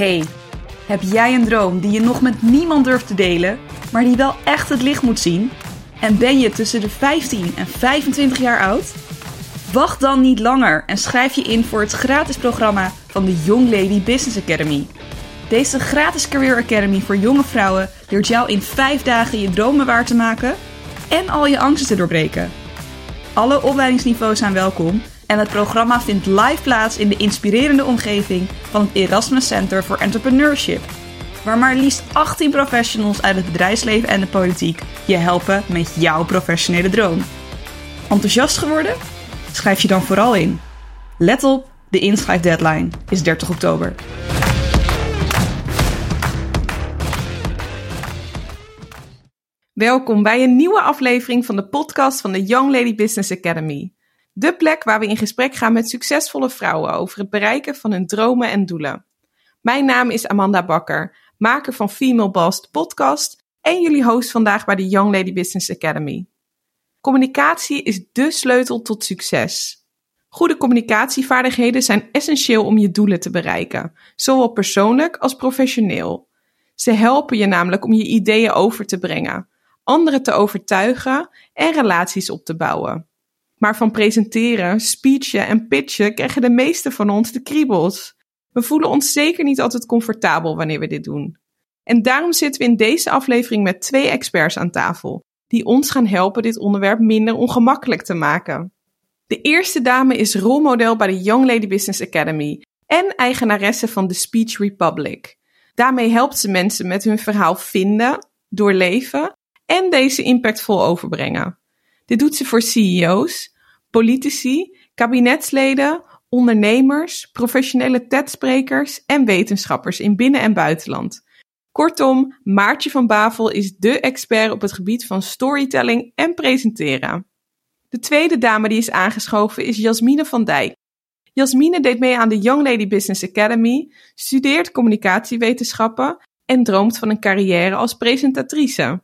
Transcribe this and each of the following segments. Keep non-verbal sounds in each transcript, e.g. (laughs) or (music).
Hey, heb jij een droom die je nog met niemand durft te delen, maar die wel echt het licht moet zien? En ben je tussen de 15 en 25 jaar oud? Wacht dan niet langer en schrijf je in voor het gratis programma van de Young Lady Business Academy. Deze gratis Career Academy voor jonge vrouwen leert jou in 5 dagen je dromen waar te maken en al je angsten te doorbreken. Alle opleidingsniveaus zijn welkom en het programma vindt live plaats in de inspirerende omgeving van het Erasmus Center for Entrepreneurship, waar maar liefst 18 professionals uit het bedrijfsleven en de politiek je helpen met jouw professionele droom. Enthousiast geworden? Schrijf je dan vooral in. Let op, de inschrijfdeadline is 30 oktober. Welkom bij een nieuwe aflevering van de podcast van de Young Lady Business Academy. De plek waar we in gesprek gaan met succesvolle vrouwen over het bereiken van hun dromen en doelen. Mijn naam is Amanda Bakker, maker van Female Boss podcast en jullie host vandaag bij de Young Lady Business Academy. Communicatie is dé sleutel tot succes. Goede communicatievaardigheden zijn essentieel om je doelen te bereiken, zowel persoonlijk als professioneel. Ze helpen je namelijk om je ideeën over te brengen, anderen te overtuigen en relaties op te bouwen. Maar van presenteren, speechen en pitchen krijgen de meeste van ons de kriebels. We voelen ons zeker niet altijd comfortabel wanneer we dit doen. En daarom zitten we in deze aflevering met twee experts aan tafel, die ons gaan helpen dit onderwerp minder ongemakkelijk te maken. De eerste dame is rolmodel bij de Young Lady Business Academy en eigenaresse van The Speech Republic. Daarmee helpt ze mensen met hun verhaal vinden, doorleven en deze impactvol overbrengen. Dit doet ze voor CEO's, politici, kabinetsleden, ondernemers, professionele TED-sprekers en wetenschappers in binnen- en buitenland. Kortom, Maartje van Bavel is dé expert op het gebied van storytelling en presenteren. De tweede dame die is aangeschoven is Jasmine van Dijk. Jasmine deed mee aan de Young Lady Business Academy, studeert communicatiewetenschappen en droomt van een carrière als presentatrice.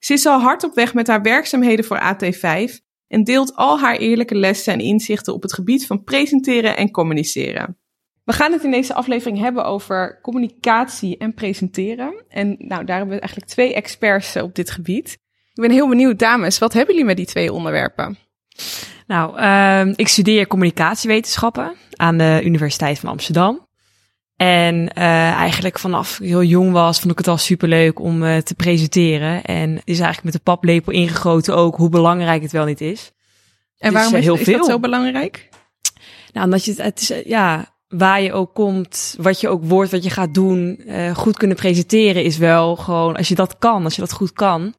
Ze is al hard op weg met haar werkzaamheden voor AT5 en deelt al haar eerlijke lessen en inzichten op het gebied van presenteren en communiceren. We gaan het in deze aflevering hebben over communicatie en presenteren. En nou, daar hebben we eigenlijk twee experts op dit gebied. Ik ben heel benieuwd, dames, wat hebben jullie met die twee onderwerpen? Nou, uh, ik studeer communicatiewetenschappen aan de Universiteit van Amsterdam. En uh, eigenlijk vanaf ik heel jong was, vond ik het al superleuk om uh, te presenteren. En is eigenlijk met de paplepel ingegoten ook hoe belangrijk het wel niet is. En waarom is, heel is veel. dat zo belangrijk? Nou, omdat je het, het is, ja, waar je ook komt, wat je ook wordt, wat je gaat doen, uh, goed kunnen presenteren is wel gewoon, als je dat kan, als je dat goed kan,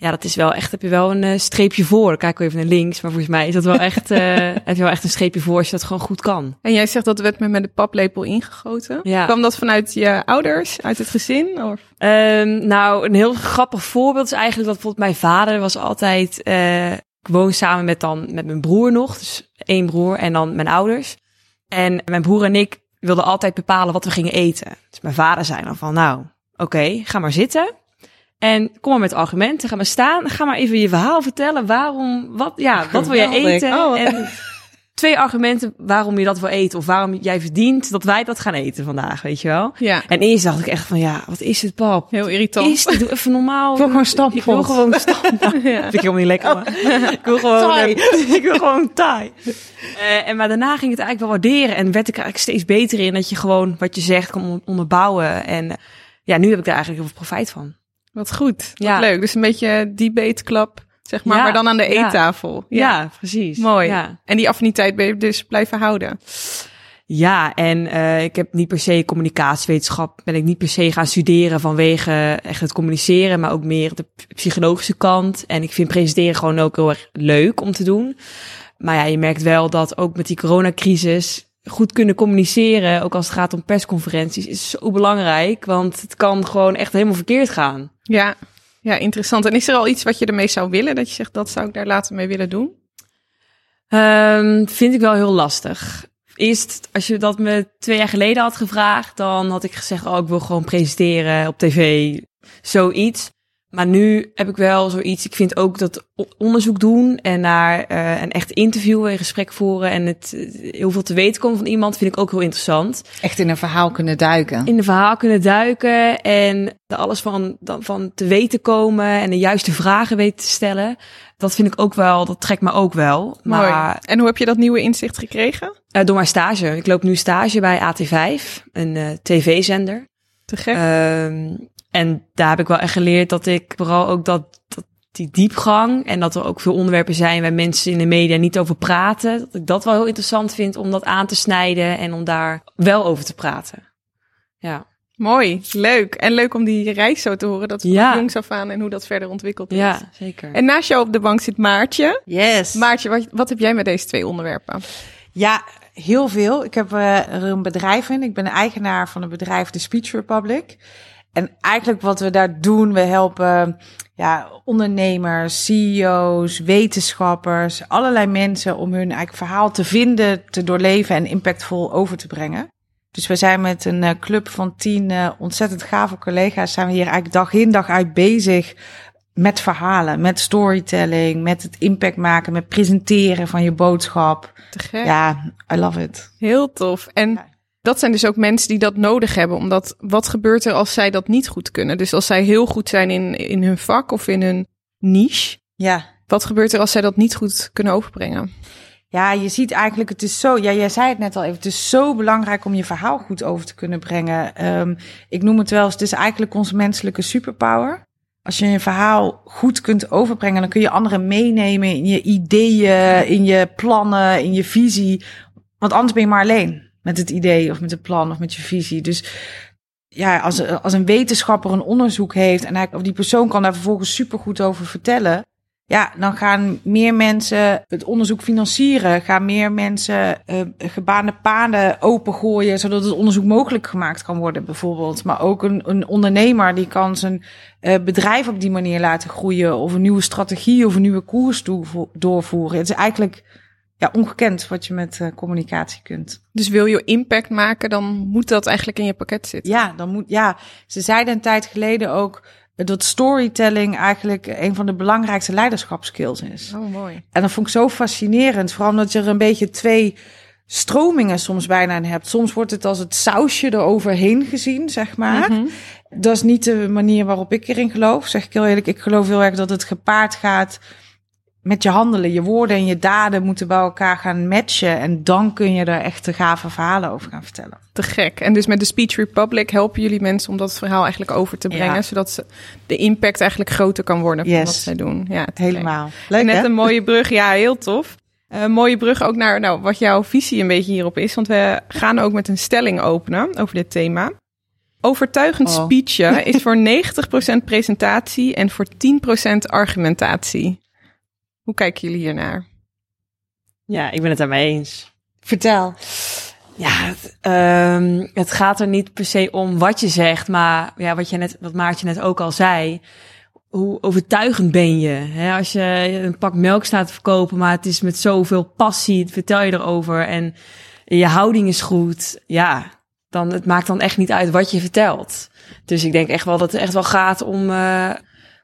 ja, dat is wel echt, heb je wel een uh, streepje voor. Kijk even naar links, maar volgens mij is dat wel echt, uh, (laughs) heb je wel echt een streepje voor als je dat gewoon goed kan. En jij zegt dat werd met, met de paplepel ingegoten. Ja. Kwam dat vanuit je ouders, uit het gezin? Of? Um, nou, een heel grappig voorbeeld is eigenlijk dat bijvoorbeeld mijn vader was altijd, uh, ik woon samen met dan, met mijn broer nog, dus één broer en dan mijn ouders. En mijn broer en ik wilden altijd bepalen wat we gingen eten. Dus mijn vader zei dan van, nou, oké, okay, ga maar zitten. En kom maar met argumenten. Ga maar staan. Ga maar even je verhaal vertellen. Waarom, wat, ja, wat wil je eten? Oh, en twee argumenten waarom je dat wil eten. Of waarom jij verdient dat wij dat gaan eten vandaag, weet je wel? Ja. En eerst dacht ik echt van, ja, wat is het, pap? Heel irritant. Is het, doe even normaal. Ik wil gewoon stampen. Ik wil gewoon (laughs) stampen. ja. Vind ik helemaal niet lekker. Oh. (laughs) ik wil gewoon, thai. (laughs) ik wil gewoon thai. Uh, en maar daarna ging het eigenlijk wel waarderen. En werd ik er eigenlijk steeds beter in dat je gewoon wat je zegt kan onderbouwen. En ja, nu heb ik daar eigenlijk heel veel profijt van. Wat goed. ja. leuk. Dus een beetje club, zeg maar, maar dan aan de eettafel. Ja, ja precies. Mooi. En die affiniteit ben je dus blijven houden. Ja, en uh, ik heb niet per se communicatiewetenschap, ben ik niet per se gaan studeren vanwege echt het communiceren, maar ook meer de psychologische kant. En ik vind presenteren gewoon ook heel erg leuk om te doen. Maar ja, je merkt wel dat ook met die coronacrisis goed kunnen communiceren, ook als het gaat om persconferenties, is zo belangrijk. Want het kan gewoon echt helemaal verkeerd gaan. Ja, ja, interessant. En is er al iets wat je ermee zou willen? Dat je zegt, dat zou ik daar later mee willen doen? Um, vind ik wel heel lastig. Eerst, als je dat me twee jaar geleden had gevraagd, dan had ik gezegd, oh, ik wil gewoon presenteren op tv, zoiets. Maar nu heb ik wel zoiets. Ik vind ook dat onderzoek doen en naar eh en echt interviewen, en gesprek voeren en het eh, heel veel te weten komen van iemand vind ik ook heel interessant. Echt in een verhaal kunnen duiken. In de verhaal kunnen duiken en er alles van, dan van te weten komen en de juiste vragen weten te stellen. Dat vind ik ook wel, dat trekt me ook wel. Maar Mooi. En hoe heb je dat nieuwe inzicht gekregen? eh, door mijn stage. Ik loop nu stage bij AT5, een eh, tv-zender. Te gek. Ehm, en daar heb ik wel echt geleerd dat ik vooral ook dat, dat die diepgang en dat er ook veel onderwerpen zijn waar mensen in de media niet over praten. Dat ik dat wel heel interessant vind om dat aan te snijden en om daar wel over te praten. Ja, Mooi, leuk. En leuk om die reis zo te horen. Dat van Ja. jongs af aan en hoe dat verder ontwikkeld is. ja zeker. En naast jou op de bank zit Maartje. Yes. Maartje, wat, wat heb jij met deze twee onderwerpen? Ja, heel veel. Ik heb eh, er een bedrijf in. Ik ben de eigenaar van het bedrijf The Speech Republic. En eigenlijk wat we daar doen, we helpen ja, ondernemers, CEO's, wetenschappers, allerlei mensen om hun eigen verhaal te vinden, te doorleven en impactvol over te brengen. Dus we zijn met een eh, club van tien eh, ontzettend gave collega's, zijn we hier eigenlijk dag in dag uit bezig met verhalen, met storytelling, met het impact maken, met presenteren van je boodschap. Te gek. Ja, I love it. Heel tof. En Ja. Dat zijn dus ook mensen die dat nodig hebben. Omdat wat gebeurt er als zij dat niet goed kunnen? Dus als zij heel goed zijn in, in hun vak of in hun niche. Ja. Wat gebeurt er als zij dat niet goed kunnen overbrengen? Ja, je ziet eigenlijk, het is zo, ja, jij zei het net al even, het is zo belangrijk om je verhaal goed over te kunnen brengen. Ehm, ik noem het wel eens, het is eigenlijk onze menselijke superpower. Als je je verhaal goed kunt overbrengen, dan kun je anderen meenemen in je ideeën, in je plannen, in je visie. Want anders ben je maar alleen met het idee of met het plan of met je visie. Dus ja, als, als een wetenschapper een onderzoek heeft en hij, of die persoon kan daar vervolgens supergoed over vertellen. Ja, dan gaan meer mensen het onderzoek financieren. Gaan meer mensen uh, gebaande paden opengooien, zodat het onderzoek mogelijk gemaakt kan worden, bijvoorbeeld. Maar ook een, een ondernemer die kan zijn uh, bedrijf op die manier laten groeien. Of een nieuwe strategie of een nieuwe koers doorvoeren. Het is eigenlijk ja, ongekend wat je met uh, communicatie kunt. Dus wil je impact maken, dan moet dat eigenlijk in je pakket zitten. Ja, dan moet, ja. Ze zeiden een tijd geleden ook dat storytelling eigenlijk een van de belangrijkste leiderschapskills is. Oh, mooi. En dat vond ik zo fascinerend. Vooral omdat je er een beetje twee stromingen soms bijna in hebt. Soms wordt het als het sausje eroverheen gezien, zeg maar. Mm -hmm. Dat is niet de manier waarop ik erin geloof. Zeg ik heel eerlijk, ik geloof heel erg dat het gepaard gaat met je handelen. Je woorden en je daden moeten bij elkaar gaan matchen. En dan kun je er echt de gave verhalen over gaan vertellen. Te gek. En dus met de Speech Republic helpen jullie mensen om dat verhaal eigenlijk over te brengen. Ja. Zodat ze de impact eigenlijk groter kan worden van wat zij doen. Ja, helemaal. Leuk, Net hè? een mooie brug. Ja, heel tof. Een uh, mooie brug ook naar nou, wat jouw visie een beetje hierop is. Want we gaan ook met een stelling openen over dit thema. Overtuigend oh. speechen (laughs) is voor 90% presentatie en voor 10% argumentatie. Hoe kijken jullie hiernaar? Ja, ik ben het daarmee eens. Vertel. Ja, het, um, het gaat er niet per se om wat je zegt, maar ja, wat, je net, wat Maartje net ook al zei. Hoe overtuigend ben je? Hè? Als je een pak melk staat te verkopen, maar het is met zoveel passie, vertel je erover en je houding is goed. Ja, dan het maakt dan echt niet uit wat je vertelt. Dus ik denk echt wel dat het echt wel gaat om, uh,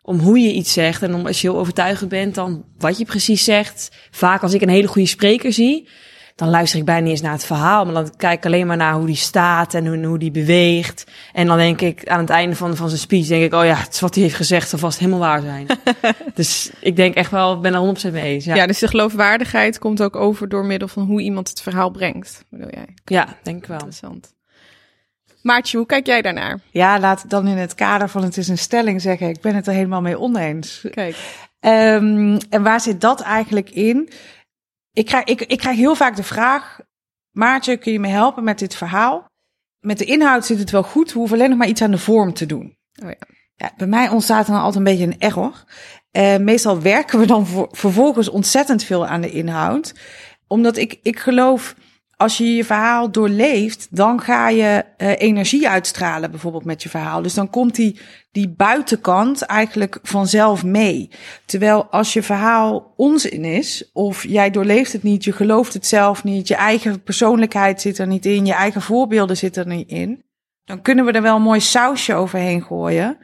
om hoe je iets zegt. En om, als je heel overtuigend bent, dan wat je precies zegt. Vaak als ik een hele goede spreker zie, dan luister ik bijna niet eens naar het verhaal. Maar dan kijk ik alleen maar naar hoe die staat en hoe, hoe die beweegt. En dan denk ik aan het einde van, van zijn speech, denk ik, oh ja, het is wat hij heeft gezegd, zal vast helemaal waar zijn. (laughs) dus ik denk echt wel, ik ben er 100% mee eens. Ja. ja, dus de geloofwaardigheid komt ook over door middel van hoe iemand het verhaal brengt, bedoel jij? Ja, denk ik wel. Interessant. Maartje, hoe kijk jij daarnaar? Ja, laat dan in het kader van het is een stelling zeggen. Ik ben het er helemaal mee oneens. Kijk. Um, en waar zit dat eigenlijk in? Ik krijg, ik, ik krijg heel vaak de vraag: Maartje, kun je me helpen met dit verhaal? Met de inhoud zit het wel goed. We hoeven alleen nog maar iets aan de vorm te doen. Oh ja. Ja, bij mij ontstaat dan altijd een beetje een error. Uh, meestal werken we dan voor, vervolgens ontzettend veel aan de inhoud. Omdat ik, ik geloof als je je verhaal doorleeft, dan ga je uh, energie uitstralen, bijvoorbeeld met je verhaal. Dus dan komt die, die buitenkant eigenlijk vanzelf mee. Terwijl als je verhaal onzin is, of jij doorleeft het niet, je gelooft het zelf niet, je eigen persoonlijkheid zit er niet in, je eigen voorbeelden zitten er niet in, dan kunnen we er wel een mooi sausje overheen gooien.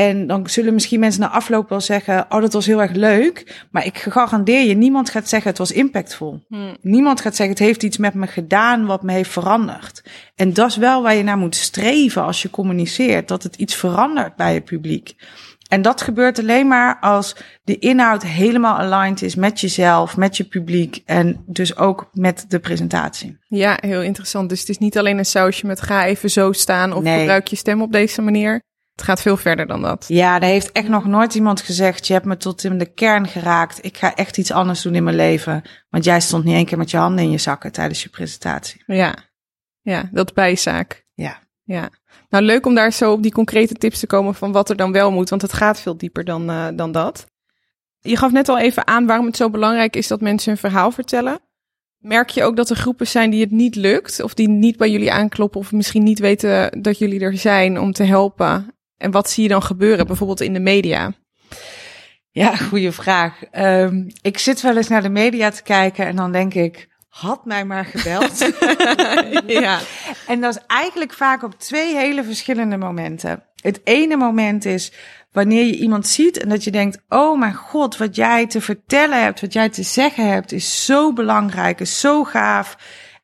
En dan zullen misschien mensen na afloop wel zeggen: Oh, dat was heel erg leuk. Maar ik garandeer je, niemand gaat zeggen: Het was impactvol. Hm. Niemand gaat zeggen: Het heeft iets met me gedaan wat me heeft veranderd. En dat is wel waar je naar moet streven als je communiceert: dat het iets verandert bij je publiek. En dat gebeurt alleen maar als de inhoud helemaal aligned is met jezelf, met je publiek en dus ook met de presentatie. Ja, heel interessant. Dus het is niet alleen een sausje met ga even zo staan of Nee. gebruik je stem op deze manier. Het gaat veel verder dan dat. Ja, daar heeft echt nog nooit iemand gezegd: Je hebt me tot in de kern geraakt. Ik ga echt iets anders doen in mijn leven. Want jij stond niet één keer met je handen in je zakken tijdens je presentatie. Ja, ja dat bijzaak. Ja. Ja. Nou, leuk om daar zo op die concrete tips te komen van wat er dan wel moet, want het gaat veel dieper dan, eh, dan dat. Je gaf net al even aan waarom het zo belangrijk is dat mensen hun verhaal vertellen. Merk je ook dat er groepen zijn die het niet lukt, of die niet bij jullie aankloppen, of misschien niet weten dat jullie er zijn om te helpen? En wat zie je dan gebeuren, bijvoorbeeld in de media? Ja, goede vraag. Ehm, ik zit wel eens naar de media te kijken en dan denk ik: Had mij maar gebeld. (laughs) ja. En dat is eigenlijk vaak op twee hele verschillende momenten. Het ene moment is wanneer je iemand ziet en dat je denkt: Oh mijn god, wat jij te vertellen hebt, wat jij te zeggen hebt, is zo belangrijk, is zo gaaf.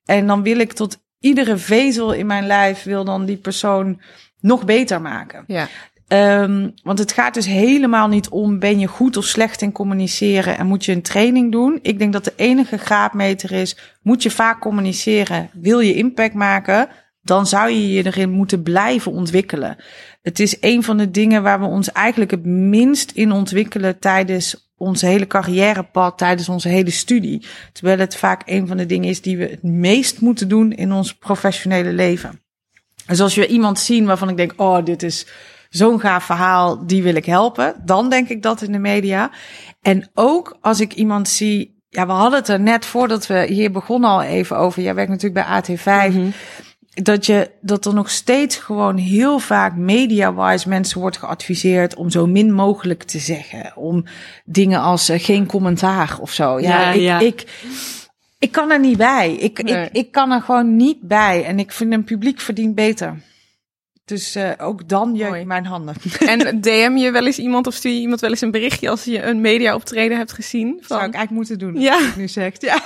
En dan wil ik tot iedere vezel in mijn lijf, wil dan die persoon nog beter maken. Ja. Um, want het gaat dus helemaal niet om ben je goed of slecht in communiceren en moet je een training doen. Ik denk dat de enige graadmeter is, moet je vaak communiceren, wil je impact maken, dan zou je je erin moeten blijven ontwikkelen. Het is een van de dingen waar we ons eigenlijk het minst in ontwikkelen tijdens onze hele carrièrepad, tijdens onze hele studie. Terwijl het vaak een van de dingen is die we het meest moeten doen in ons professionele leven. Dus als je iemand zien waarvan ik denk, oh, dit is zo'n gaaf verhaal, die wil ik helpen. Dan denk ik dat in de media. En ook als ik iemand zie, ja, we hadden het er net voordat we hier begonnen al even over. Jij werkt natuurlijk bij AT5. Mhm. Dat, je, dat er nog steeds gewoon heel vaak media-wise mensen wordt geadviseerd om zo min mogelijk te zeggen. Om dingen als eh, geen commentaar of zo. Ja, Ja, ik, ja. ik, ik kan er niet bij. Ik, Nee. ik, ik kan er gewoon niet bij. En ik vind een publiek verdient beter. Dus eh, ook dan Mooi. mijn handen. (laughs) En (laughs) DM je wel eens iemand of stuur je iemand wel eens een berichtje als je een media optreden hebt gezien? Dat zou Van, ik eigenlijk moeten doen. Ja. je nu zegt. Ja.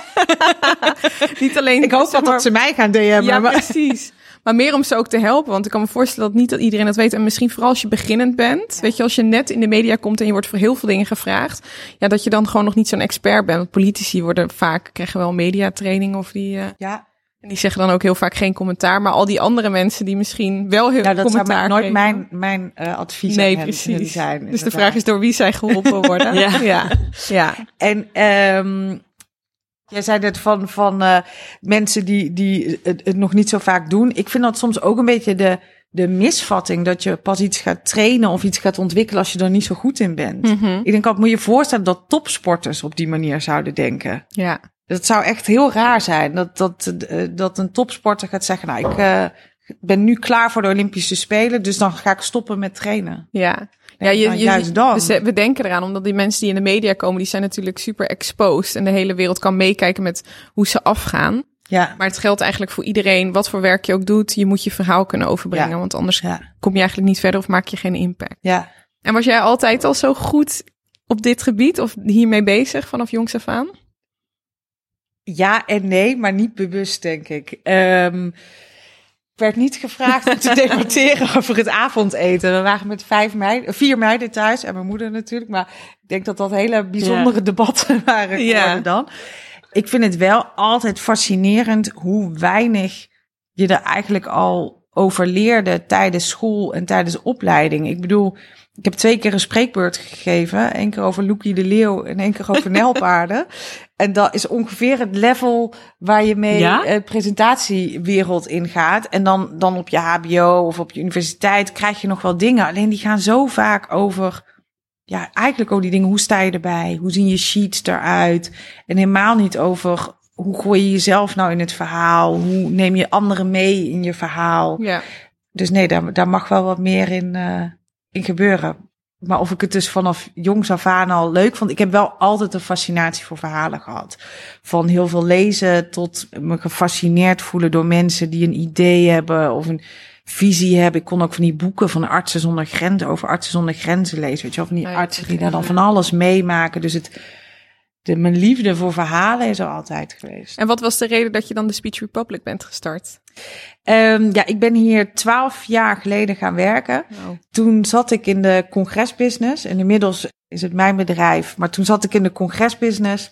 (laughs) niet alleen. Ik hoop dat, maar- dat ze mij gaan DM'en. Ja, maar... precies. Maar meer om ze ook te helpen. Want ik kan me voorstellen dat niet dat iedereen dat weet. En misschien vooral als je beginnend bent. Weet je, als je net in de media komt en je wordt voor heel veel dingen gevraagd. Ja, dat je dan gewoon nog niet zo'n expert bent. Want politici worden vaak, krijgen wel mediatraining of die... eh, Ja, en die zeggen dan ook heel vaak geen commentaar. Maar al die andere mensen die misschien wel heel nou, dat zou commentaar maar nooit geven. mijn, mijn eh, advies Nee, aan hen precies. zijn. dus de vraag is door wie zij geholpen worden. (laughs) Ja. ja. ja. En ehm jij zei net van, van eh, mensen die, die het, het nog niet zo vaak doen. Ik vind dat soms ook een beetje de, de misvatting dat je pas iets gaat trainen of iets gaat ontwikkelen als je er niet zo goed in bent. Mhm. Ik denk, dat moet je voorstellen dat topsporters op die manier zouden denken. ja. Dat zou echt heel raar zijn. Dat, dat, eh, dat een topsporter gaat zeggen, nou, ik eh, ben nu klaar voor de Olympische Spelen, dus dan ga ik stoppen met trainen. Ja. Ja, En je, juist dan. We, ze- we denken eraan, omdat die mensen die in de media komen, die zijn natuurlijk super exposed. En de hele wereld kan meekijken met hoe ze afgaan. Ja, Maar het geldt eigenlijk voor iedereen, wat voor werk je ook doet, je moet je verhaal kunnen overbrengen. Ja. Want anders ja, kom je eigenlijk niet verder of maak je geen impact. ja. En was jij altijd al zo goed op dit gebied of hiermee bezig vanaf jongs af aan? Ja en nee, maar niet bewust, denk ik. Ehm, ik werd niet gevraagd om te (laughs) debatteren over het avondeten. We waren met vijf meiden, vier meiden thuis en mijn moeder natuurlijk. Maar ik denk dat dat hele bijzondere debatten (laughs) waren Ja. dan. Ik vind het wel altijd fascinerend hoe weinig je er eigenlijk al over leerde tijdens school en tijdens opleiding. Ik bedoel, ik heb twee keer een spreekbeurt gegeven. Eén keer over Loekie de Leeuw en één keer over (laughs) Nelpaarden. En dat is ongeveer het level waar je mee Ja? eh, presentatiewereld ingaat. En dan, dan op je HBO of op je universiteit krijg je nog wel dingen. Alleen die gaan zo vaak over, ja, eigenlijk ook die dingen. Hoe sta je erbij? Hoe zien je sheets eruit? En helemaal niet over hoe gooi je jezelf nou in het verhaal? Hoe neem je anderen mee in je verhaal? Ja. Dus nee, daar, daar mag wel wat meer in, eh, in gebeuren. Maar of ik het dus vanaf jongs af aan al leuk vond. Ik heb wel altijd een fascinatie voor verhalen gehad. Van heel veel lezen tot me gefascineerd voelen door mensen die een idee hebben of een visie heb. Ik kon ook van die boeken van artsen zonder grenzen over artsen zonder grenzen lezen. Weet je wel, van die artsen die daar dan van alles meemaken. Dus het, de, mijn liefde voor verhalen is er altijd geweest. En wat was de reden dat je dan de Speech Republic bent gestart? Ehm, ja, ik ben hier twaalf jaar geleden gaan werken. Toen zat ik in de congresbusiness. En inmiddels is het mijn bedrijf. Maar toen zat ik in de congresbusiness.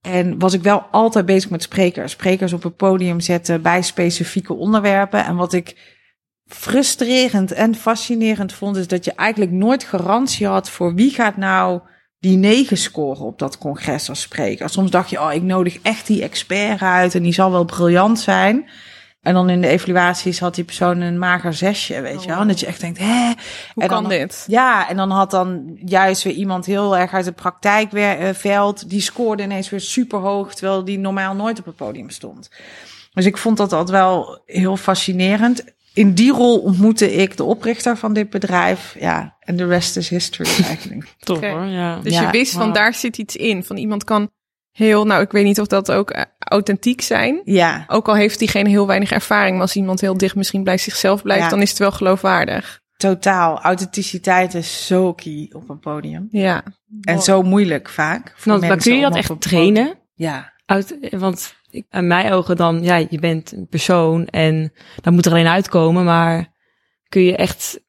En was ik wel altijd bezig met sprekers. Sprekers op het podium zetten bij specifieke onderwerpen. En wat ik frustrerend en fascinerend vond, is dat je eigenlijk nooit garantie had voor wie gaat nou die negen scoren op dat congres als spreker. Soms dacht je, oh, ik nodig echt die expert uit en die zal wel briljant zijn. En dan in de evaluaties had die persoon een mager zesje, weet je wel. En dat je echt denkt, hè? hoe En kan dan- dit? Ja, en dan had dan juist weer iemand heel erg uit het praktijkveld, die scoorde ineens weer super hoog, terwijl die normaal nooit op het podium stond. Dus ik vond dat altijd wel heel fascinerend. In die rol ontmoette ik de oprichter van dit bedrijf. Ja, en de rest is history (laughs) eigenlijk. Toch hoor, ja. Dus Ja, je wist van daar zit iets in. Van iemand kan heel, nou ik weet niet of dat ook eh, authentiek zijn. Ja, Ook al heeft diegene heel weinig ervaring, maar als iemand heel dicht misschien bij zichzelf blijft, Ja. dan is het wel geloofwaardig. totaal. Authenticiteit is zo key op een podium. Ja. En zo moeilijk vaak. voor Nou, maar kun je dat echt trainen? Ja. Uit, want ik, aan mijn ogen dan, ja, je bent een persoon en dat moet er alleen uitkomen, maar kun je echt,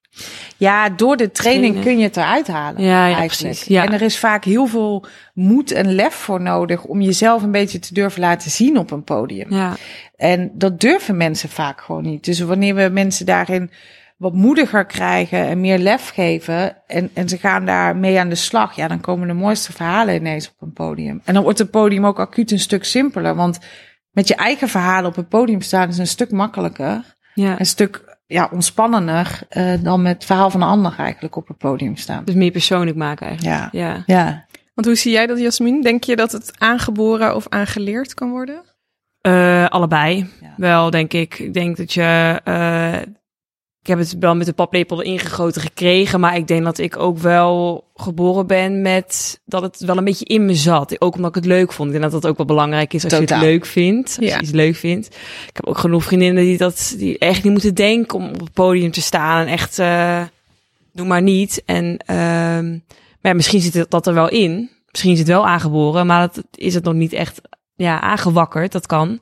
Ja, door de training Trainen. kun je het eruit halen. Ja, ja, eigenlijk. precies, ja. En er is vaak heel veel moed en lef voor nodig om jezelf een beetje te durven laten zien op een podium. ja, En dat durven mensen vaak gewoon niet. Dus wanneer we mensen daarin wat moediger krijgen en meer lef geven en, en ze gaan daar mee aan de slag, ja, dan komen de mooiste verhalen ineens op een podium. En dan wordt het podium ook acuut een stuk simpeler, want met je eigen verhalen op het podium staan is een stuk makkelijker, ja. een stuk ja, ontspannender eh, dan met het verhaal van een ander eigenlijk op het podium staan. Dus meer persoonlijk maken eigenlijk. Ja, Ja. ja. Want hoe zie jij dat, Jasmin? Denk je dat het aangeboren of aangeleerd kan worden? Eh, allebei. Ja. Wel, denk ik. Ik denk dat je. eh, ik heb het wel met de paplepel erin gegoten gekregen. Maar ik denk dat ik ook wel geboren ben met dat het wel een beetje in me zat. Ook omdat ik het leuk vond. Ik denk dat dat ook wel belangrijk is als je het leuk vindt. Als Ja. je iets leuk vindt. Ik heb ook genoeg vriendinnen die dat die echt niet moeten denken om op het podium te staan. En echt, eh doe maar niet. En ehm maar ja, misschien zit het- dat er wel in. Misschien is het wel aangeboren, maar dat is het nog niet echt ja, aangewakkerd. Dat kan.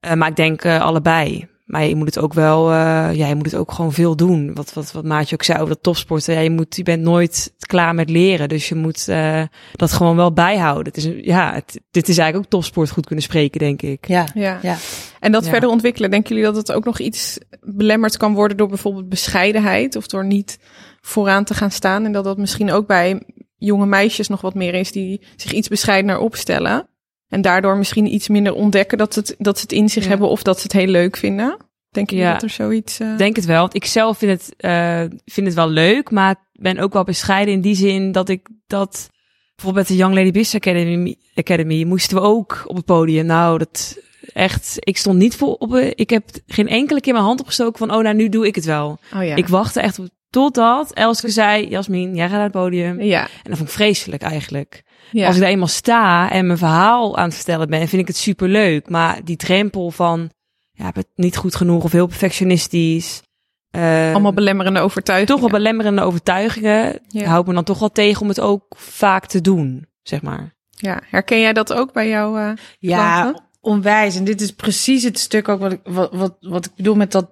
Eh, maar ik denk eh, allebei. Maar je moet het ook wel, eh, ja, je moet het ook gewoon veel doen. Wat, wat, wat Maatje ook zei over dat topsporten. Ja, je, moet, je bent nooit klaar met leren. Dus je moet eh, dat gewoon wel bijhouden. Het is, een- ja, het, dit is eigenlijk ook topsport goed kunnen spreken, denk ik. ja. Ja. Ja. En dat Ja. verder ontwikkelen, denken jullie dat het ook nog iets belemmerd kan worden door bijvoorbeeld bescheidenheid of door niet vooraan te gaan staan? En dat dat misschien ook bij jonge meisjes nog wat meer is die zich iets bescheidener opstellen. En daardoor misschien iets minder ontdekken dat, het, dat ze het in zich Ja. hebben of dat ze het heel leuk vinden. Jullie Ja. dat er zoiets... Ik denk het wel. Want ik zelf vind het, eh, vind het wel leuk, maar ben ook wel bescheiden in die zin dat ik dat bijvoorbeeld met de Young Lady Business Academy, Academy moesten we ook op het podium. Nou, dat echt, ik stond niet voor op, ik heb geen enkele keer mijn hand opgestoken van, oh, nou, nu doe ik het wel. Oh ja. Ik wachtte echt op totdat Elske zei, Jasmin, jij gaat naar het podium. ja. En dat vond ik vreselijk eigenlijk. Ja. Als ik daar eenmaal sta en mijn verhaal aan het vertellen ben, vind ik het super leuk. Maar die drempel van, ja, niet goed genoeg of heel perfectionistisch. eh, Allemaal belemmerende overtuigingen. toch wel belemmerende overtuigingen. Ja. Houdt me dan toch wel tegen om het ook vaak te doen, zeg maar. Ja. Herken jij dat ook bij jou? eh, Ja, klanten? onwijs. En dit is precies het stuk ook wat ik, wat, wat, wat ik bedoel met dat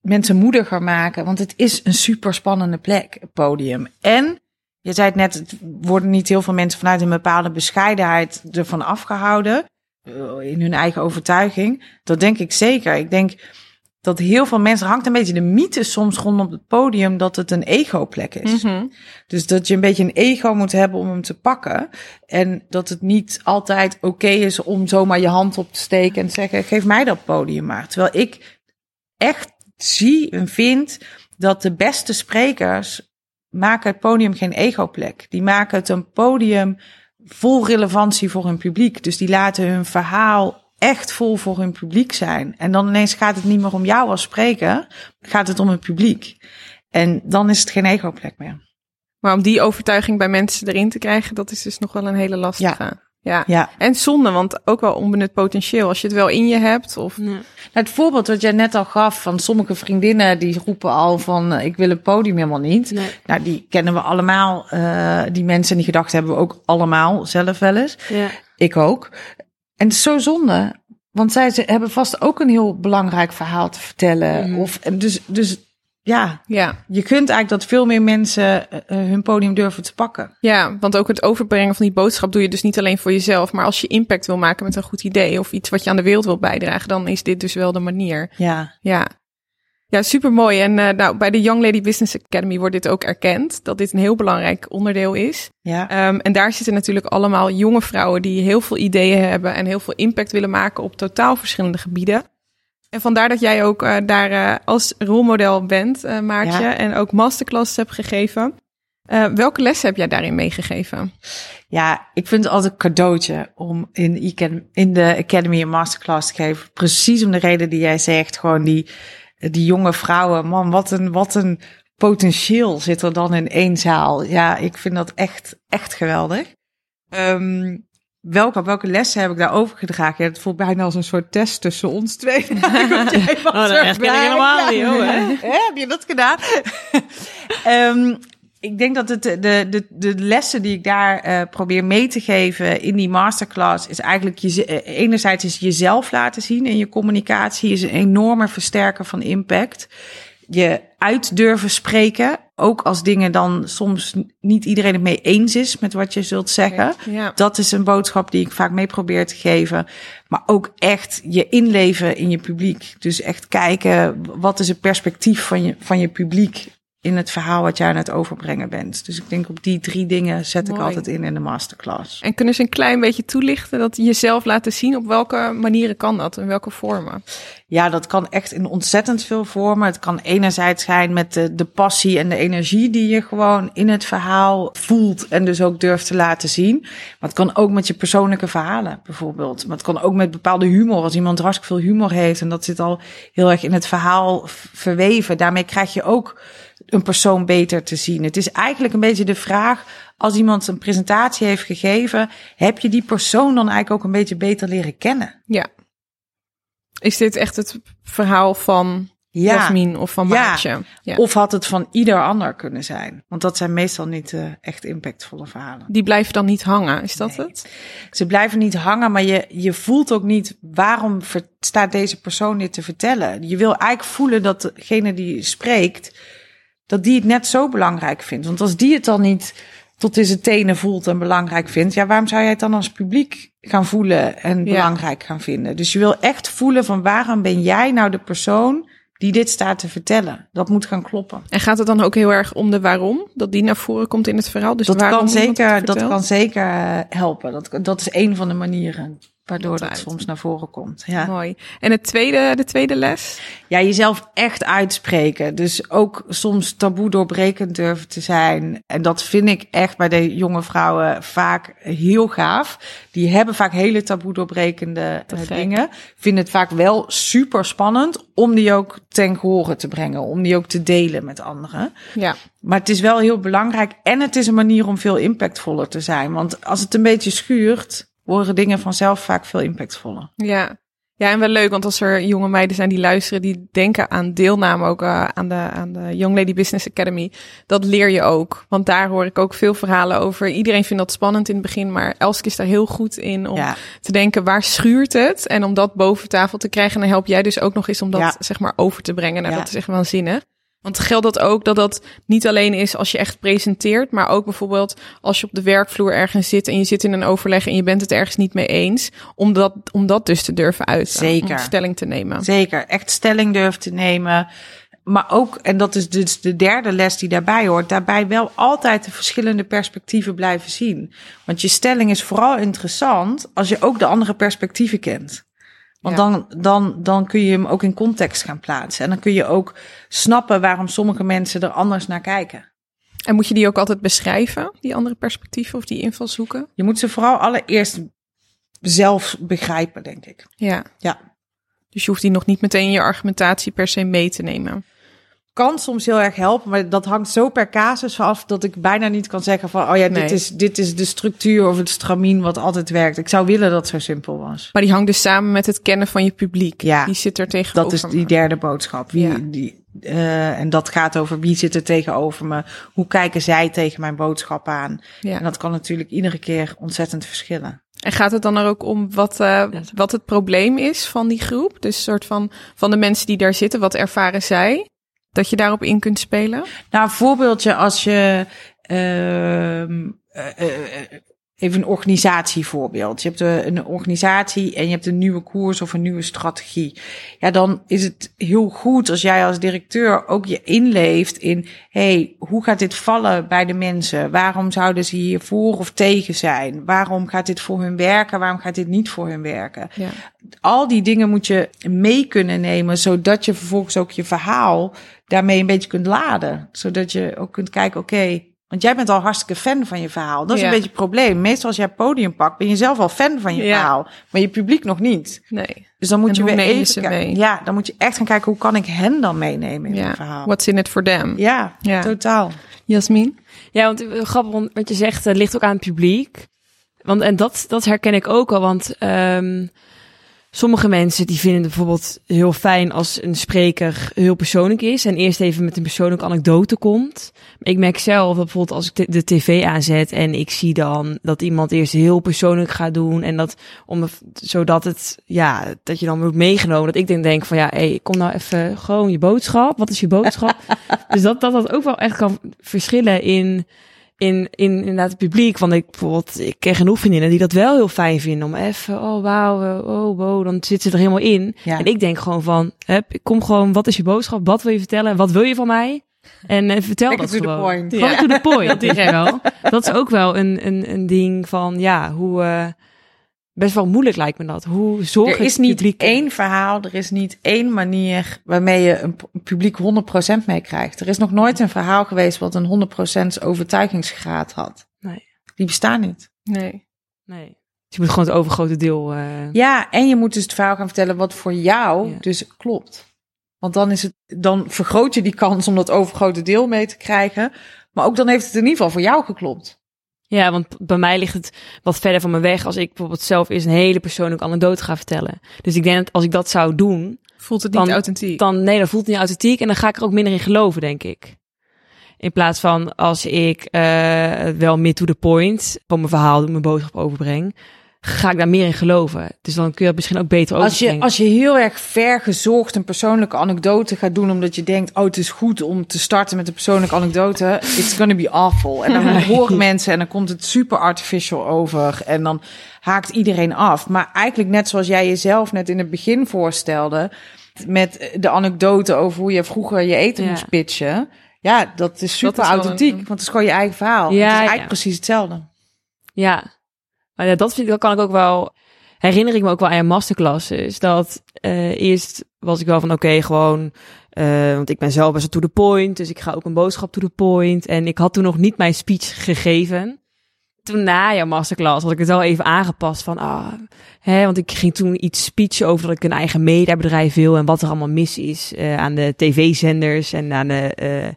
mensen moediger maken. Want het is een super spannende plek, het podium. En je zei het net, het worden niet heel veel mensen vanuit een bepaalde bescheidenheid ervan afgehouden. eh, In hun eigen overtuiging. Dat denk ik zeker. Ik denk dat heel veel mensen, hangt een beetje de mythe soms rondom het podium dat het een ego-plek is. Mhm. Dus dat je een beetje een ego moet hebben om hem te pakken. En dat het niet altijd oké is om zomaar je hand op te steken en te zeggen: geef mij dat podium maar. Terwijl ik echt zie en vind dat de beste sprekers maken het podium geen ego-plek. Die maken het een podium vol relevantie voor hun publiek. Dus die laten hun verhaal echt vol voor hun publiek zijn. En dan ineens gaat het niet meer om jou als spreker, gaat het om het publiek. En dan is het geen ego-plek meer. Maar om die overtuiging bij mensen erin te krijgen, dat is dus nog wel een hele lastige. Ja. Ja. Ja. En zonde, want ook wel onbenut potentieel. Als je het wel in je hebt. Of... Nou, het voorbeeld wat jij net al gaf van sommige vriendinnen die roepen al van eh, ik wil het podium helemaal niet. Nee. Nou, die kennen we allemaal. eh, die mensen en die gedachten hebben we ook allemaal zelf wel eens. Ja. Ik ook. En het is zo zonde, want zij ze hebben vast ook een heel belangrijk verhaal te vertellen. Mhm. Of en dus, dus ja, Ja. je kunt eigenlijk dat veel meer mensen eh, eh, hun podium durven te pakken. ja, want ook het overbrengen van die boodschap doe je dus niet alleen voor jezelf. Maar als je impact wil maken met een goed idee of iets wat je aan de wereld wil bijdragen, dan is dit dus wel de manier. Ja, Ja. Ja, super mooi. En eh, nou, bij de Young Lady Business Academy wordt dit ook erkend, dat dit een heel belangrijk onderdeel is. ja. Ehm, en daar zitten natuurlijk allemaal jonge vrouwen die heel veel ideeën hebben en heel veel impact willen maken op totaal verschillende gebieden. En vandaar dat jij ook eh, daar eh, als rolmodel bent, eh, Maartje, Ja. en ook masterclasses hebt gegeven. Welke lessen heb jij daarin meegegeven? Ja, ik vind het altijd een cadeautje om in, in de Academy een masterclass te geven. Precies om de reden die jij zegt. Gewoon die, die jonge vrouwen. Man, wat een, wat een potentieel zit er dan in één zaal. Ja, ik vind dat echt, echt geweldig. Ehm, welke, welke lessen heb ik daar overgedragen? Ja, het voelt bijna als een soort test tussen ons twee. (laughs) Oh, dat herken ik helemaal niet, hoor, Heb je dat gedaan? (laughs) Ehm, ik denk dat het, de, de, de lessen die ik daar eh, probeer mee te geven in die masterclass is eigenlijk je, eh, enerzijds is jezelf laten zien in je communicatie is een enorme versterker van impact. Je uit durven spreken, ook als dingen dan soms niet iedereen het mee eens is met wat je zult zeggen. Ja. Dat is een boodschap die ik vaak mee probeer te geven. Maar ook echt je inleven in je publiek. Dus echt kijken, wat is het perspectief van je, van je publiek in het verhaal wat jij aan het overbrengen bent. Dus ik denk op die drie dingen zet ik altijd in in de masterclass. En kunnen ze een klein beetje toelichten dat jezelf laten zien? Op welke manieren kan dat? In welke vormen? Ja, dat kan echt in ontzettend veel vormen. Het kan enerzijds zijn met de, de passie en de energie die je gewoon in het verhaal voelt en dus ook durft te laten zien. Maar het kan ook met je persoonlijke verhalen bijvoorbeeld. Maar het kan ook met bepaalde humor. Als iemand hartstikke veel humor heeft en dat zit al heel erg in het verhaal verweven. Daarmee krijg je ook een persoon beter te zien. Het is eigenlijk een beetje de vraag, als iemand een presentatie heeft gegeven, heb je die persoon dan eigenlijk ook een beetje beter leren kennen? Ja. Is dit echt het verhaal van Jasmin of van Ja. Maartje? Ja. Of had het van ieder ander kunnen zijn? Want dat zijn meestal niet eh, echt impactvolle verhalen. Die blijven dan niet hangen, is dat Nee. het? Ze blijven niet hangen, maar je, je voelt ook niet waarom staat deze persoon dit te vertellen. Je wil eigenlijk voelen dat degene die spreekt, dat die het net zo belangrijk vindt. Want als die het dan niet tot in zijn tenen voelt en belangrijk vindt, ja, waarom zou jij het dan als publiek gaan voelen en Ja. belangrijk gaan vinden? Dus je wil echt voelen van waarom ben jij nou de persoon die dit staat te vertellen? Dat moet gaan kloppen. En gaat het dan ook heel erg om de waarom? Dat die naar voren komt in het verhaal? Dus dat kan zeker, dat kan zeker helpen. Dat, dat is een van de manieren waardoor dat soms naar voren komt. Ja. Mooi. En het tweede, de tweede les? ja, jezelf echt uitspreken. Dus ook soms taboe doorbrekend durven te zijn. En dat vind ik echt bij de jonge vrouwen vaak heel gaaf. Die hebben vaak hele taboe doorbrekende eh, dingen. Vinden het vaak wel super spannend om die ook ten gehore te brengen. Om die ook te delen met anderen. Ja. Maar het is wel heel belangrijk en het is een manier om veel impactvoller te zijn. Want als het een beetje schuurt, worden dingen vanzelf vaak veel impactvoller. Ja. Ja, en wel leuk, want als er jonge meiden zijn die luisteren, die denken aan deelname ook eh, aan, de, aan de Young Lady Business Academy, dat leer je ook. Want daar hoor ik ook veel verhalen over. Iedereen vindt dat spannend in het begin, maar Elske is daar heel goed in om Ja. te denken, waar schuurt het? En om dat boven tafel te krijgen. En dan help jij dus ook nog eens om dat Ja. zeg maar over te brengen. Nou, Ja. dat is echt waanzinnig. Want geldt dat ook dat dat niet alleen is als je echt presenteert, maar ook bijvoorbeeld als je op de werkvloer ergens zit en je zit in een overleg en je bent het ergens niet mee eens, om dat, om dat dus te durven uiten. Zeker. Om stelling te nemen. Zeker, echt stelling durven te nemen. Maar ook, en dat is dus de derde les die daarbij hoort, daarbij wel altijd de verschillende perspectieven blijven zien. Want je stelling is vooral interessant als je ook de andere perspectieven kent. Want Ja. dan, dan, dan kun je hem ook in context gaan plaatsen. En dan kun je ook snappen waarom sommige mensen er anders naar kijken. En moet je die ook altijd beschrijven, die andere perspectieven of die invalshoeken? Je moet ze vooral allereerst zelf begrijpen, denk ik. Ja. Ja. Dus je hoeft die nog niet meteen in je argumentatie per se mee te nemen. Kan soms heel erg helpen, maar dat hangt zo per casus af dat ik bijna niet kan zeggen van, oh ja, Nee. dit, is, dit is de structuur of het stramien wat altijd werkt. Ik zou willen dat het zo simpel was. Maar die hangt dus samen met het kennen van je publiek. Ja. Die zit er tegenover. Dat is die derde boodschap. Wie, Ja. die, eh, en dat gaat over wie zit er tegenover me? Hoe kijken zij tegen mijn boodschap aan? Ja. En dat kan natuurlijk iedere keer ontzettend verschillen. En gaat het dan er ook om wat, eh, wat het probleem is van die groep? Dus een soort van, van de mensen die daar zitten, wat ervaren zij? Dat je daarop in kunt spelen? Nou, een voorbeeldje als je eh, even een organisatievoorbeeld. Je hebt een organisatie en je hebt een nieuwe koers of een nieuwe strategie. Ja, dan is het heel goed als jij als directeur ook je inleeft in, hey, hoe gaat dit vallen bij de mensen? Waarom zouden ze hier voor of tegen zijn? Waarom gaat dit voor hun werken? Waarom gaat dit niet voor hun werken? Ja. al die dingen moet je mee kunnen nemen, zodat je vervolgens ook je verhaal daarmee een beetje kunt laden. Zodat je ook kunt kijken, oké, want jij bent al hartstikke fan van je verhaal. Dat is Ja. een beetje het probleem. Meestal als jij het podium pakt, ben je zelf al fan van je Ja. verhaal, maar je publiek nog niet. Nee. Dus dan moet En je weer even mee? Ja, dan moet je echt gaan kijken hoe kan ik hen dan meenemen in Ja. mijn verhaal. What's in it for them? Ja, Ja. totaal. Jasmin? Ja, want eh, grappig, want wat je zegt, het ligt ook aan het publiek. Want, en dat, dat herken ik ook al, want ehm, sommige mensen die vinden het bijvoorbeeld heel fijn als een spreker heel persoonlijk is en eerst even met een persoonlijke anekdote komt. Ik merk zelf dat bijvoorbeeld als ik de, tv aanzet en ik zie dan dat iemand eerst heel persoonlijk gaat doen en dat om zodat het ja dat je dan wordt meegenomen dat ik dan denk van ja hey, kom nou even gewoon je boodschap wat is je boodschap (laughs) dus dat dat dat ook wel echt kan verschillen in in, in inderdaad het publiek. Want ik bijvoorbeeld, ik ken genoeg vriendinnen die dat wel heel fijn vinden. Om even, oh wauw, oh wow, dan zit ze er helemaal in. Ja. En ik denk gewoon van, hup, ik kom gewoon, wat is je boodschap? Wat wil je vertellen? Wat wil je van mij? En eh, vertel Lekker dat to the gewoon. point. Gewoon Ja. to the point. (laughs) dat is wel. Dat is ook wel een, een, een ding van, ja, hoe, eh, best wel moeilijk lijkt me dat. Hoe zorg Er is niet publiek- één verhaal, er is niet één manier waarmee je een publiek 100% mee krijgt. Er is nog nooit een verhaal geweest wat een 100% overtuigingsgraad had. Nee. Die bestaan niet. Nee. Nee. Dus je moet gewoon het overgrote deel, eh, Ja, en je moet dus het verhaal gaan vertellen wat voor jou Ja. dus klopt. Want dan, is het, dan vergroot je die kans om dat overgrote deel mee te krijgen. Maar ook dan heeft het in ieder geval voor jou geklopt. Ja, want bij mij ligt het wat verder van me weg als ik bijvoorbeeld zelf eerst een hele persoonlijke anekdote ga vertellen. Dus ik denk dat als ik dat zou doen, Voelt het niet Dan- authentiek? dan nee, dan voelt het niet authentiek en dan ga ik er ook minder in geloven, denk ik. In plaats van als ik eh, wel meer to the point van mijn verhaal, mijn boodschap overbreng, ga ik daar meer in geloven. Dus dan kun je het misschien ook beter Als je, als je heel erg ver gezocht een persoonlijke anekdote gaat doen, omdat je denkt, oh, het is goed om te starten met een persoonlijke anekdote, it's gonna be awful. En dan (laughs) horen mensen en dan komt het super artificial over en dan haakt iedereen af. Maar eigenlijk net zoals jij jezelf net in het begin voorstelde, met de anekdote over hoe je vroeger je eten Ja. moest pitchen. Ja, dat is super is authentiek, een- want het is gewoon je eigen verhaal. Ja, het is ja. eigenlijk precies hetzelfde. Ja, maar ja, dat, vind ik, dat kan ik ook wel. Herinner ik me ook wel aan masterclasses. Dat eh, eerst was ik wel van oké, gewoon. eh, want ik ben zelf best wel to the point. Dus ik ga ook een boodschap to the point. En ik had toen nog niet mijn speech gegeven. Toen na jouw masterclass had ik het wel even aangepast van ah, hè, want ik ging toen iets speechen over dat ik een eigen mediabedrijf wil en wat er allemaal mis is eh, aan de tv-zenders en aan de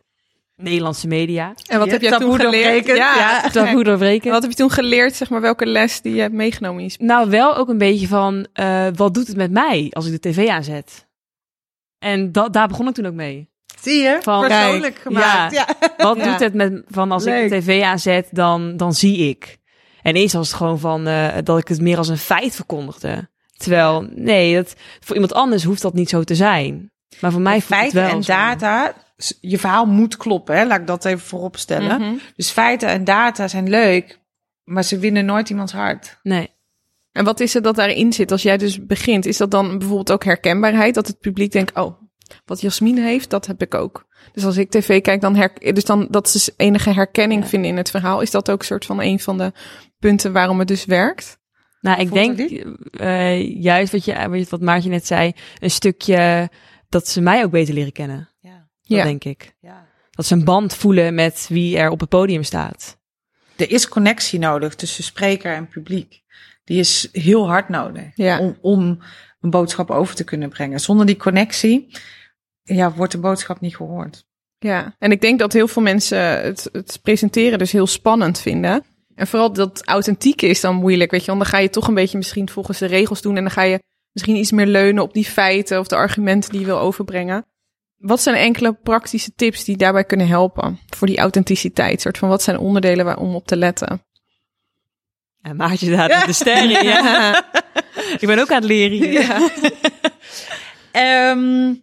Nederlandse media. en wat Je heb jij toen (laughs) taboe geleerd? ja. Dat goed doorbreken. Wat heb je toen geleerd, zeg maar, welke les die je hebt meegenomen in je speech? Nou, wel ook een beetje van, eh, wat doet het met mij als ik de tv aanzet? En dat, daar begon ik toen ook mee. Zie je? Van- Persoonlijk Kijk, gemaakt. Ja. Wat Ja. doet het met, van als ik de tv aanzet, dan, dan zie ik. En eerst was het gewoon van, eh, dat ik het meer als een feit verkondigde. Terwijl, nee, dat, voor iemand anders hoeft dat niet zo te zijn. Maar voor mij voelt het feiten wel en data, je verhaal moet kloppen, hè? laat ik dat even voorop stellen. Mhm. Dus feiten en data zijn leuk, maar ze winnen nooit iemands hart. Nee. En wat is er dat daarin zit als jij dus begint? Is dat dan bijvoorbeeld ook herkenbaarheid? Dat het publiek denkt, oh, wat Jasmin heeft, dat heb ik ook. Dus als ik tv kijk, dan, her dus dan dat ze enige herkenning Ja. vinden in het verhaal. Is dat ook een soort van een van de punten waarom het dus werkt? Nou, ik denk eh, juist wat, je, wat je- wat Maartje net zei, een stukje dat ze mij ook beter leren kennen. Ja. Dat Ja. denk ik. Ja. Dat ze een band voelen met wie er op het podium staat. Er is connectie nodig tussen spreker en publiek. Die is heel hard nodig Ja. om, om een boodschap over te kunnen brengen. Zonder die connectie ja, wordt de boodschap niet gehoord. Ja, en ik denk dat heel veel mensen het, het presenteren dus heel spannend vinden. En vooral dat authentieke is dan moeilijk, weet je. Want dan ga je toch een beetje misschien volgens de regels doen. En dan ga je misschien iets meer leunen op die feiten of de argumenten die je wil overbrengen. Wat zijn enkele praktische tips die daarbij kunnen helpen voor die authenticiteit? Soort van wat zijn onderdelen waar, om op te letten? En Maartje daar de (laughs) sterren, ja. Ik ben ook aan het leren hier. Ja. (laughs) Ehm,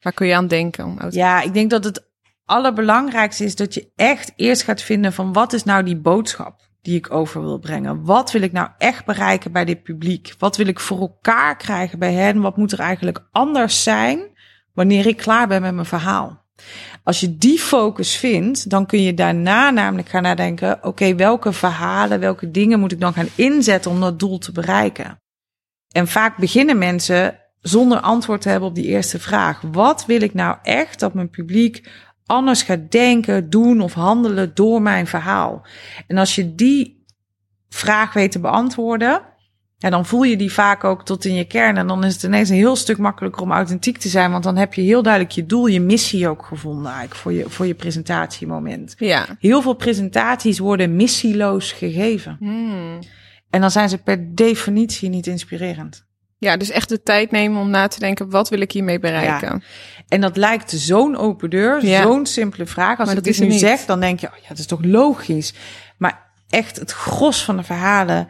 Waar kun je aan denken? Om ja, ik denk dat het allerbelangrijkste is dat je echt eerst gaat vinden van wat is nou die boodschap die ik over wil brengen? Wat wil ik nou echt bereiken bij dit publiek? Wat wil ik voor elkaar krijgen bij hen? Wat moet er eigenlijk anders zijn wanneer ik klaar ben met mijn verhaal? Als je die focus vindt, dan kun je daarna namelijk gaan nadenken: oké, welke verhalen, welke dingen moet ik dan gaan inzetten om dat doel te bereiken? En vaak beginnen mensen zonder antwoord te hebben op die eerste vraag. Wat wil ik nou echt dat mijn publiek anders gaat denken, doen of handelen door mijn verhaal? En als je die vraag weet te beantwoorden, ja, dan voel je die vaak ook tot in je kern. En dan is het ineens een heel stuk makkelijker om authentiek te zijn. Want dan heb je heel duidelijk je doel, je missie ook gevonden eigenlijk voor je, voor je presentatiemoment. Ja. Heel veel presentaties worden missieloos gegeven. Hmm. En dan zijn ze per definitie niet inspirerend. Ja, dus echt de tijd nemen om na te denken, wat wil ik hiermee bereiken? En dat lijkt zo'n open deur, Ja. zo'n simpele vraag. Als Maar ik dit nu zeg, dan denk je, oh ja, dat is toch logisch. Maar echt het gros van de verhalen,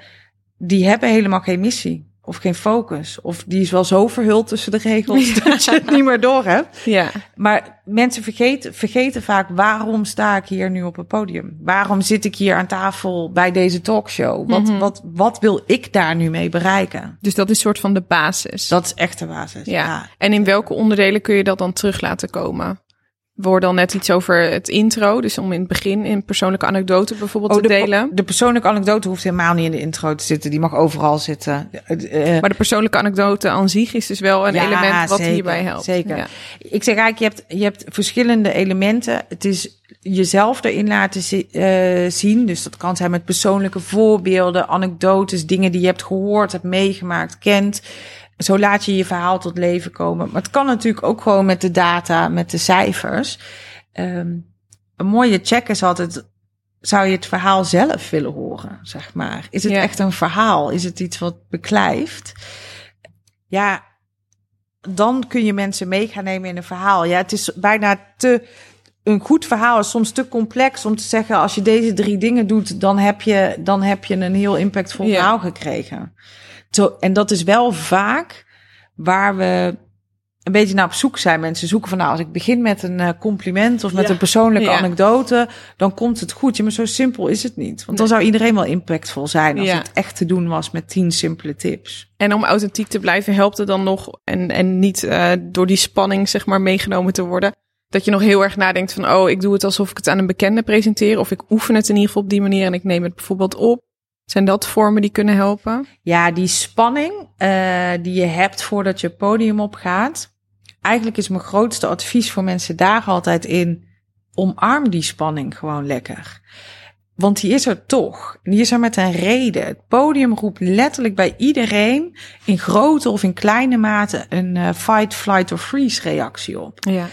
die hebben helemaal geen missie. Of geen focus. Of die is wel zo verhuld tussen de regels dat je het niet meer door hebt. Ja. Maar mensen vergeten, vergeten vaak waarom sta ik hier nu op het podium? Waarom zit ik hier aan tafel bij deze talkshow? Wat, Mhm. wat, wat wil ik daar nu mee bereiken? Dus dat is soort van de basis. Dat is echt de basis. ja. ja. En in welke onderdelen kun je dat dan terug laten komen? We hoorden al net iets over het intro. Dus om in het begin een persoonlijke anekdote bijvoorbeeld Oh, te de, delen. de persoonlijke anekdote hoeft helemaal niet in de intro te zitten. Die mag overal zitten. Eh, eh, Maar de persoonlijke anecdote aan zich is dus wel een Ja, element wat zeker, hierbij helpt. zeker. Ja. Ik zeg eigenlijk, je hebt, je hebt verschillende elementen. Het is jezelf erin laten zi- eh, zien. Dus dat kan zijn met persoonlijke voorbeelden, anekdotes, dingen die je hebt gehoord, hebt meegemaakt, kent. Zo laat je je verhaal tot leven komen. Maar het kan natuurlijk ook gewoon met de data, met de cijfers. Ehm, een mooie check is altijd, zou je het verhaal zelf willen horen, zeg maar? Is het Ja. echt een verhaal? Is het iets wat beklijft? Ja, dan kun je mensen mee gaan nemen in een verhaal. Ja, het is bijna te. Een goed verhaal is soms te complex om te zeggen: als je deze drie dingen doet, dan heb je, dan heb je een heel impactvol Ja. verhaal gekregen. Zo, en dat is wel vaak waar we een beetje naar op zoek zijn. Mensen zoeken van, nou, als ik begin met een eh, compliment of met Ja. een persoonlijke Ja. anekdote, dan komt het goed. Ja, maar zo simpel is het niet. Want dan zou iedereen wel impactvol zijn als Ja. het echt te doen was met tien simpele tips. En om authentiek te blijven helpt het dan nog, en, en niet eh, door die spanning zeg maar meegenomen te worden, dat je nog heel erg nadenkt van, oh, ik doe het alsof ik het aan een bekende presenteer, of ik oefen het in ieder geval op die manier en ik neem het bijvoorbeeld op. Zijn dat vormen die kunnen helpen? Ja, die spanning eh, die je hebt voordat je podium opgaat. Eigenlijk is mijn grootste advies voor mensen daar altijd in. Omarm die spanning gewoon lekker. Want die is er toch. Die is er met een reden. Het podium roept letterlijk bij iedereen in grote of in kleine mate een eh, fight, flight of freeze reactie op. Ja.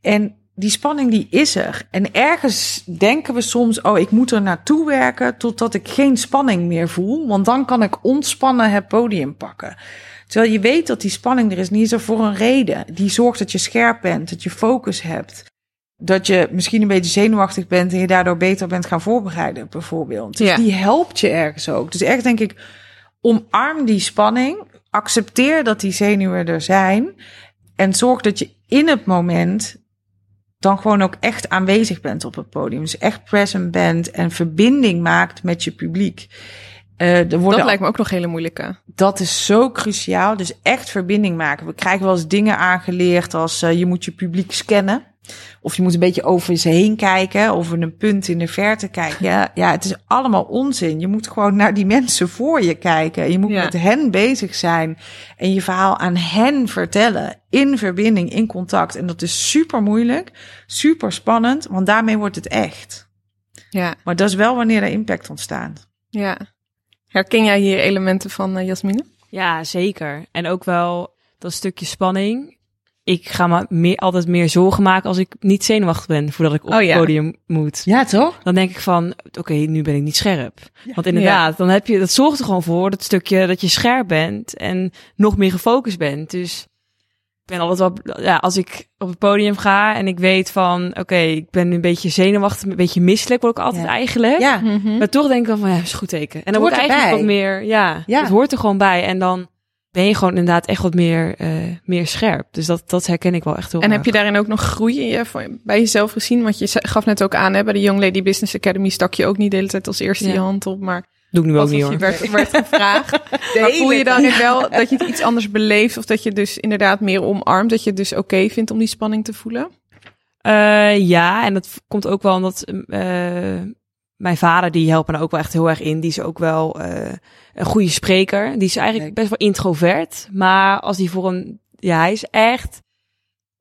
En die spanning die is er. En ergens denken we soms, oh, ik moet er naartoe werken totdat ik geen spanning meer voel. Want dan kan ik ontspannen het podium pakken. Terwijl je weet dat die spanning er is, die is er voor een reden. Die zorgt dat je scherp bent, dat je focus hebt. Dat je misschien een beetje zenuwachtig bent en je daardoor beter bent gaan voorbereiden, bijvoorbeeld. Dus Ja. die helpt je ergens ook. Dus echt denk ik, omarm die spanning. Accepteer dat die zenuwen er zijn. En zorg dat je in het moment dan gewoon ook echt aanwezig bent op het podium. Dus echt present bent en verbinding maakt met je publiek. Er worden Dat lijkt me ook nog hele moeilijke. dat is zo cruciaal. Dus echt verbinding maken. We krijgen wel eens dingen aangeleerd als eh, je moet je publiek scannen. Of je moet een beetje over ze heen kijken. Of een punt in de verte kijken. Ja, (laughs) ja, het is allemaal onzin. Je moet gewoon naar die mensen voor je kijken. Je moet Ja. met hen bezig zijn. En je verhaal aan hen vertellen. In verbinding, in contact. En dat is super moeilijk. Super spannend. Want daarmee wordt het echt. Ja, Maar dat is wel wanneer er impact ontstaat. ja. Herken jij hier elementen van, eh, Jasmine? Ja, zeker. En ook wel dat stukje spanning. Ik ga me meer, altijd meer zorgen maken als ik niet zenuwachtig ben voordat ik op Oh, het ja. podium moet. Ja, toch? Dan denk ik van, oké, nu ben ik niet scherp. Want inderdaad, dan heb je, dat zorgt er gewoon voor, dat stukje dat je scherp bent en nog meer gefocust bent. Dus ik ben altijd wel, ja, als ik op het podium ga en ik weet van, oké, ik ben een beetje zenuwachtig, een beetje misselijk word ik altijd Ja. eigenlijk. Ja. Mhm. Maar toch denk ik dan van, ja, is een goed teken. En dan hoort word ik eigenlijk wat meer, ja, Ja. het hoort er gewoon bij. En dan ben je gewoon inderdaad echt wat meer, eh, meer scherp. Dus dat, dat herken ik wel echt heel En heb je daarin ook nog groei in je, voor- bij jezelf gezien? Want je gaf net ook aan, hè, bij de Young Lady Business Academy stak je ook niet de hele tijd als eerste Ja. je hand op, maar Doe ik nu ook niet als hoor. je werd, werd gevraagd. (laughs) maar voel je dan wel dat je het iets anders beleeft of dat je dus inderdaad meer omarmt, dat je het dus oké vindt om die spanning te voelen? Eh, ja, en dat komt ook wel omdat eh, mijn vader, die helpt me ook wel echt heel erg in. Die is ook wel eh, een goede spreker. Die is eigenlijk best wel introvert. Maar als hij voor een... Ja, hij is echt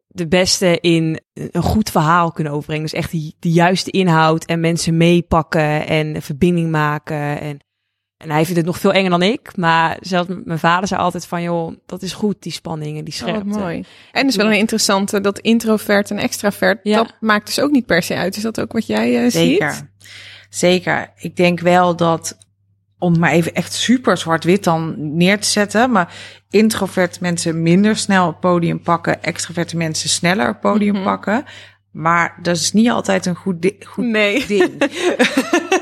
de beste in een goed verhaal kunnen overbrengen. Dus echt die, de juiste inhoud en mensen meepakken en verbinding maken. En, en hij vindt het nog veel enger dan ik. Maar zelfs mijn vader zei altijd van, joh, dat is goed, die spanning en die Oh, scherpte. mooi. En dus wel een interessante, dat introvert en extravert, Ja. dat maakt dus ook niet per se uit. Is dat ook wat jij eh, ziet? Zeker. Ik denk wel dat, om maar even echt super zwart-wit dan neer te zetten, maar introvert mensen minder snel het podium pakken, extroverte mensen sneller het podium Mhm. pakken. Maar dat is niet altijd een goed, goed Nee. ding. (laughs)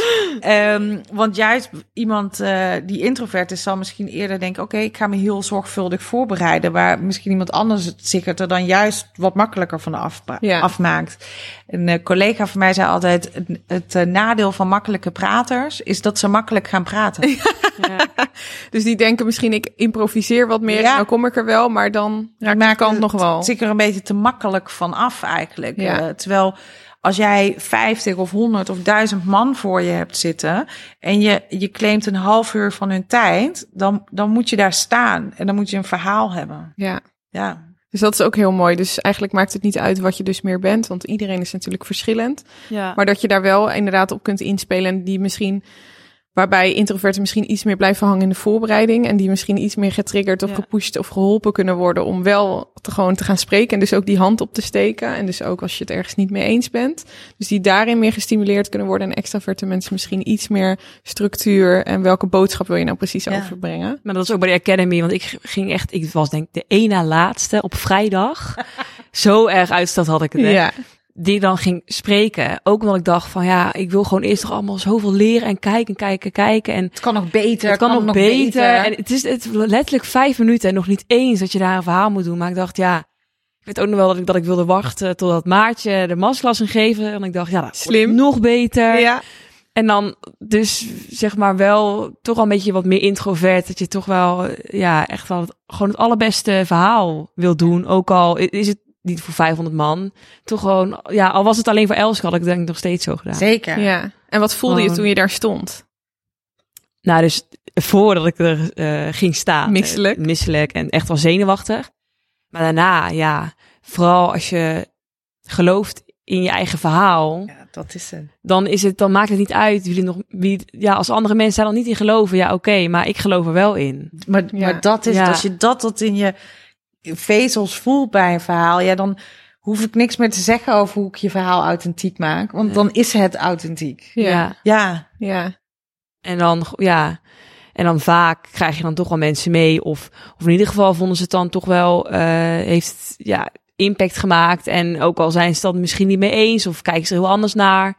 (laughs) Ehm, want juist iemand eh, die introvert is, zal misschien eerder denken: oké, ik ga me heel zorgvuldig voorbereiden. Waar misschien iemand anders het zich er dan juist wat makkelijker van Ja. afmaakt. Een eh, collega van mij zei altijd: het, het eh, nadeel van makkelijke praters is dat ze makkelijk gaan praten. Ja. (laughs) Dus die denken misschien, ik improviseer wat meer, Ja. dan kom ik er wel, maar dan raak ik kant het nog wel. zich er een beetje te makkelijk van af eigenlijk. Terwijl als jij 50 of 100 of 1000 man voor je hebt zitten en je, je claimt een half uur van hun tijd, dan, dan moet je daar staan en dan moet je een verhaal hebben. Ja. Ja, Dus dat is ook heel mooi. Dus eigenlijk maakt het niet uit wat je dus meer bent, want iedereen is natuurlijk verschillend. Ja. Maar dat je daar wel inderdaad op kunt inspelen en die misschien, waarbij introverten misschien iets meer blijven hangen in de voorbereiding en die misschien iets meer getriggerd of Ja. gepusht of geholpen kunnen worden om wel te gewoon te gaan spreken en dus ook die hand op te steken. En dus ook als je het ergens niet mee eens bent. Dus die daarin meer gestimuleerd kunnen worden en extraverte mensen misschien iets meer structuur en welke boodschap wil je nou precies Ja. overbrengen. Maar dat is ook bij de Academy, want ik ging echt, ik was denk ik de één na laatste op vrijdag. (laughs) Zo erg uitstad had ik het, hè? Ja. Die dan ging spreken. Ook omdat ik dacht van, ja, ik wil gewoon eerst nog allemaal zoveel leren en kijken, kijken, kijken. En het kan nog beter. het kan, nog beter. En het is, het letterlijk vijf minuten en nog niet eens dat je daar een verhaal moet doen. Maar ik dacht, ja, ik weet ook nog wel dat ik, dat ik wilde wachten totdat Maartje de masterclass ging geven. En ik dacht, ja, dat Slim. nog beter. Ja. En dan dus zeg maar wel toch al een beetje wat meer introvert. Dat je toch wel ja, echt wel het, gewoon het allerbeste verhaal wil doen. Ook al is het niet voor 500 man. Toch gewoon, ja, al was het alleen voor Elske, had ik denk ik nog steeds zo gedaan. Zeker. ja. En wat voelde je toen je daar stond? Nou, dus voordat ik er eh, ging staan. Misselijk. misselijk en echt wel zenuwachtig. Maar daarna, ja, vooral als je gelooft in je eigen verhaal. Ja, dat is het. dan is het, dan maakt het niet uit wie er nog, wie, ja, als andere mensen daar nog niet in geloven, ja, oké, maar ik geloof er wel in. Maar, Ja. maar dat is Ja. Als je dat tot in je vezels voelt bij een verhaal, ja, dan hoef ik niks meer te zeggen over hoe ik je verhaal authentiek maak. Want dan is het authentiek. Ja. Ja, Ja. En dan, ja, en dan vaak krijg je dan toch wel mensen mee, of, of in ieder geval vonden ze het dan toch wel, eh, heeft het, ja, impact gemaakt. En ook al zijn ze het dan misschien niet mee eens, of kijken ze er heel anders naar.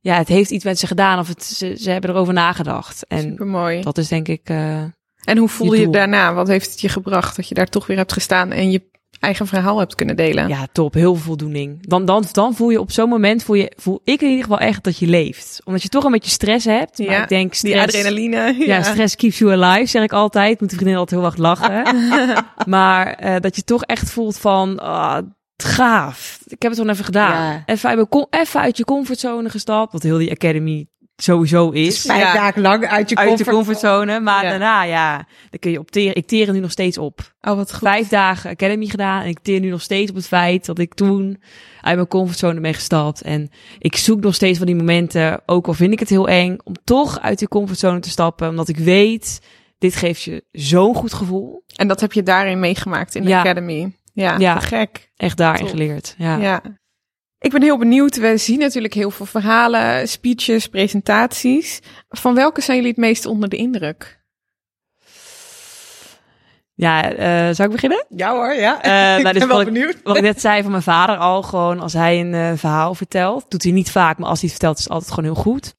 Ja, het heeft iets met ze gedaan, of het, ze, ze hebben erover nagedacht. En Super mooi. dat is denk ik, eh, En hoe voelde je je, daarna? Wat heeft het je gebracht dat je daar toch weer hebt gestaan en je eigen verhaal hebt kunnen delen? ja, top, heel veel voldoening. Dan, dan, dan voel je op zo'n moment, voel, je, voel ik in ieder geval echt dat je leeft. Omdat je toch een beetje stress hebt. Maar Ja, ik denk Die stress, adrenaline. Ja, stress keeps you alive, zeg ik altijd. Moet de vriendin altijd heel erg lachen. (laughs) maar eh, dat je toch echt voelt van, ah, gaaf. Ik heb het gewoon even gedaan. Ja. Even, uit mijn even uit je comfortzone gestapt. Wat heel die academy sowieso is. vijf Ja. dagen lang uit je uit comfort. je comfortzone. Maar Ja. daarna, ja, dan kun je op teren. Ik teer er nu nog steeds op. Oh, wat goed. Vijf dagen academy gedaan. En ik teer nu nog steeds op het feit dat ik toen uit mijn comfortzone ben gestapt. En ik zoek nog steeds van die momenten, ook al vind ik het heel eng, om toch uit die comfortzone te stappen. Omdat ik weet, dit geeft je zo'n goed gevoel. En dat heb je daarin meegemaakt in de Ja. Academy. Ja, Ja. gek. Echt daarin Top. geleerd. Ja. Ja. Ik ben heel benieuwd. We zien natuurlijk heel veel verhalen, speeches, presentaties. Van welke zijn jullie het meest onder de indruk? Ja, eh, zou ik beginnen? Ja hoor, ja. Eh, nou, (laughs) dus ben wel ik, benieuwd. wat ik net zei van mijn vader al, gewoon als hij een eh, verhaal vertelt, doet hij niet vaak, maar als hij het vertelt is het altijd gewoon heel goed.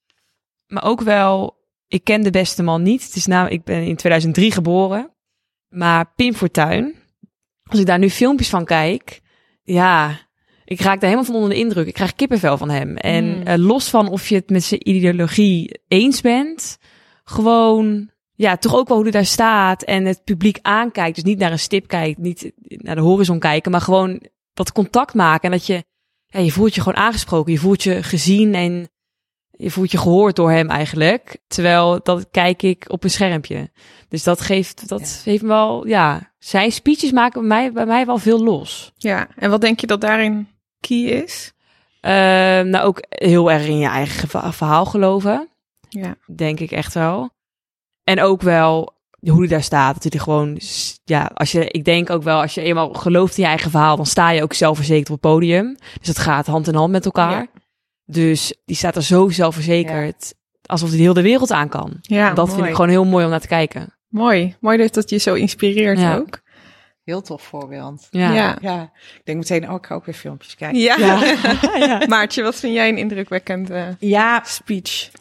Maar ook wel, ik ken de beste man niet. Het is namelijk, ik ben in 2003 geboren, maar Pim Fortuyn, als ik daar nu filmpjes van kijk, ja, ik raak daar helemaal van onder de indruk. Ik krijg kippenvel van hem. En Mm. eh, los van of je het met zijn ideologie eens bent, gewoon, ja, toch ook wel hoe hij daar staat en het publiek aankijkt. Dus niet naar een stip kijkt, niet naar de horizon kijken, maar gewoon dat contact maken. En dat je, ja, je voelt je gewoon aangesproken, je voelt je gezien en je voelt je gehoord door hem eigenlijk. Terwijl dat kijk ik op een schermpje. Dus dat geeft, dat heeft me wel, ja, zijn speeches maken bij mij, bij mij wel veel los. Ja, en wat denk je dat daarin key is? Ehm, nou, ook heel erg in je eigen verha- verhaal geloven. Ja. Denk ik echt wel. En ook wel hoe hij daar staat. Dat hij gewoon, ja, als je, ik denk ook wel, als je eenmaal gelooft in je eigen verhaal, dan sta je ook zelfverzekerd op het podium. Dus het gaat hand in hand met elkaar. Ja. Dus die staat er zo zelfverzekerd, alsof hij de hele wereld aan kan. Ja, dat vind ik gewoon heel mooi om naar te kijken. Mooi. Mooi dat dat je zo inspireert Ja. ook. Heel tof voorbeeld. Ja. Ja. Ja, ik denk meteen, oh, ik ga ook weer filmpjes kijken. Ja. ja. (laughs) Maartje, wat vind jij een indrukwekkende Ja, speech?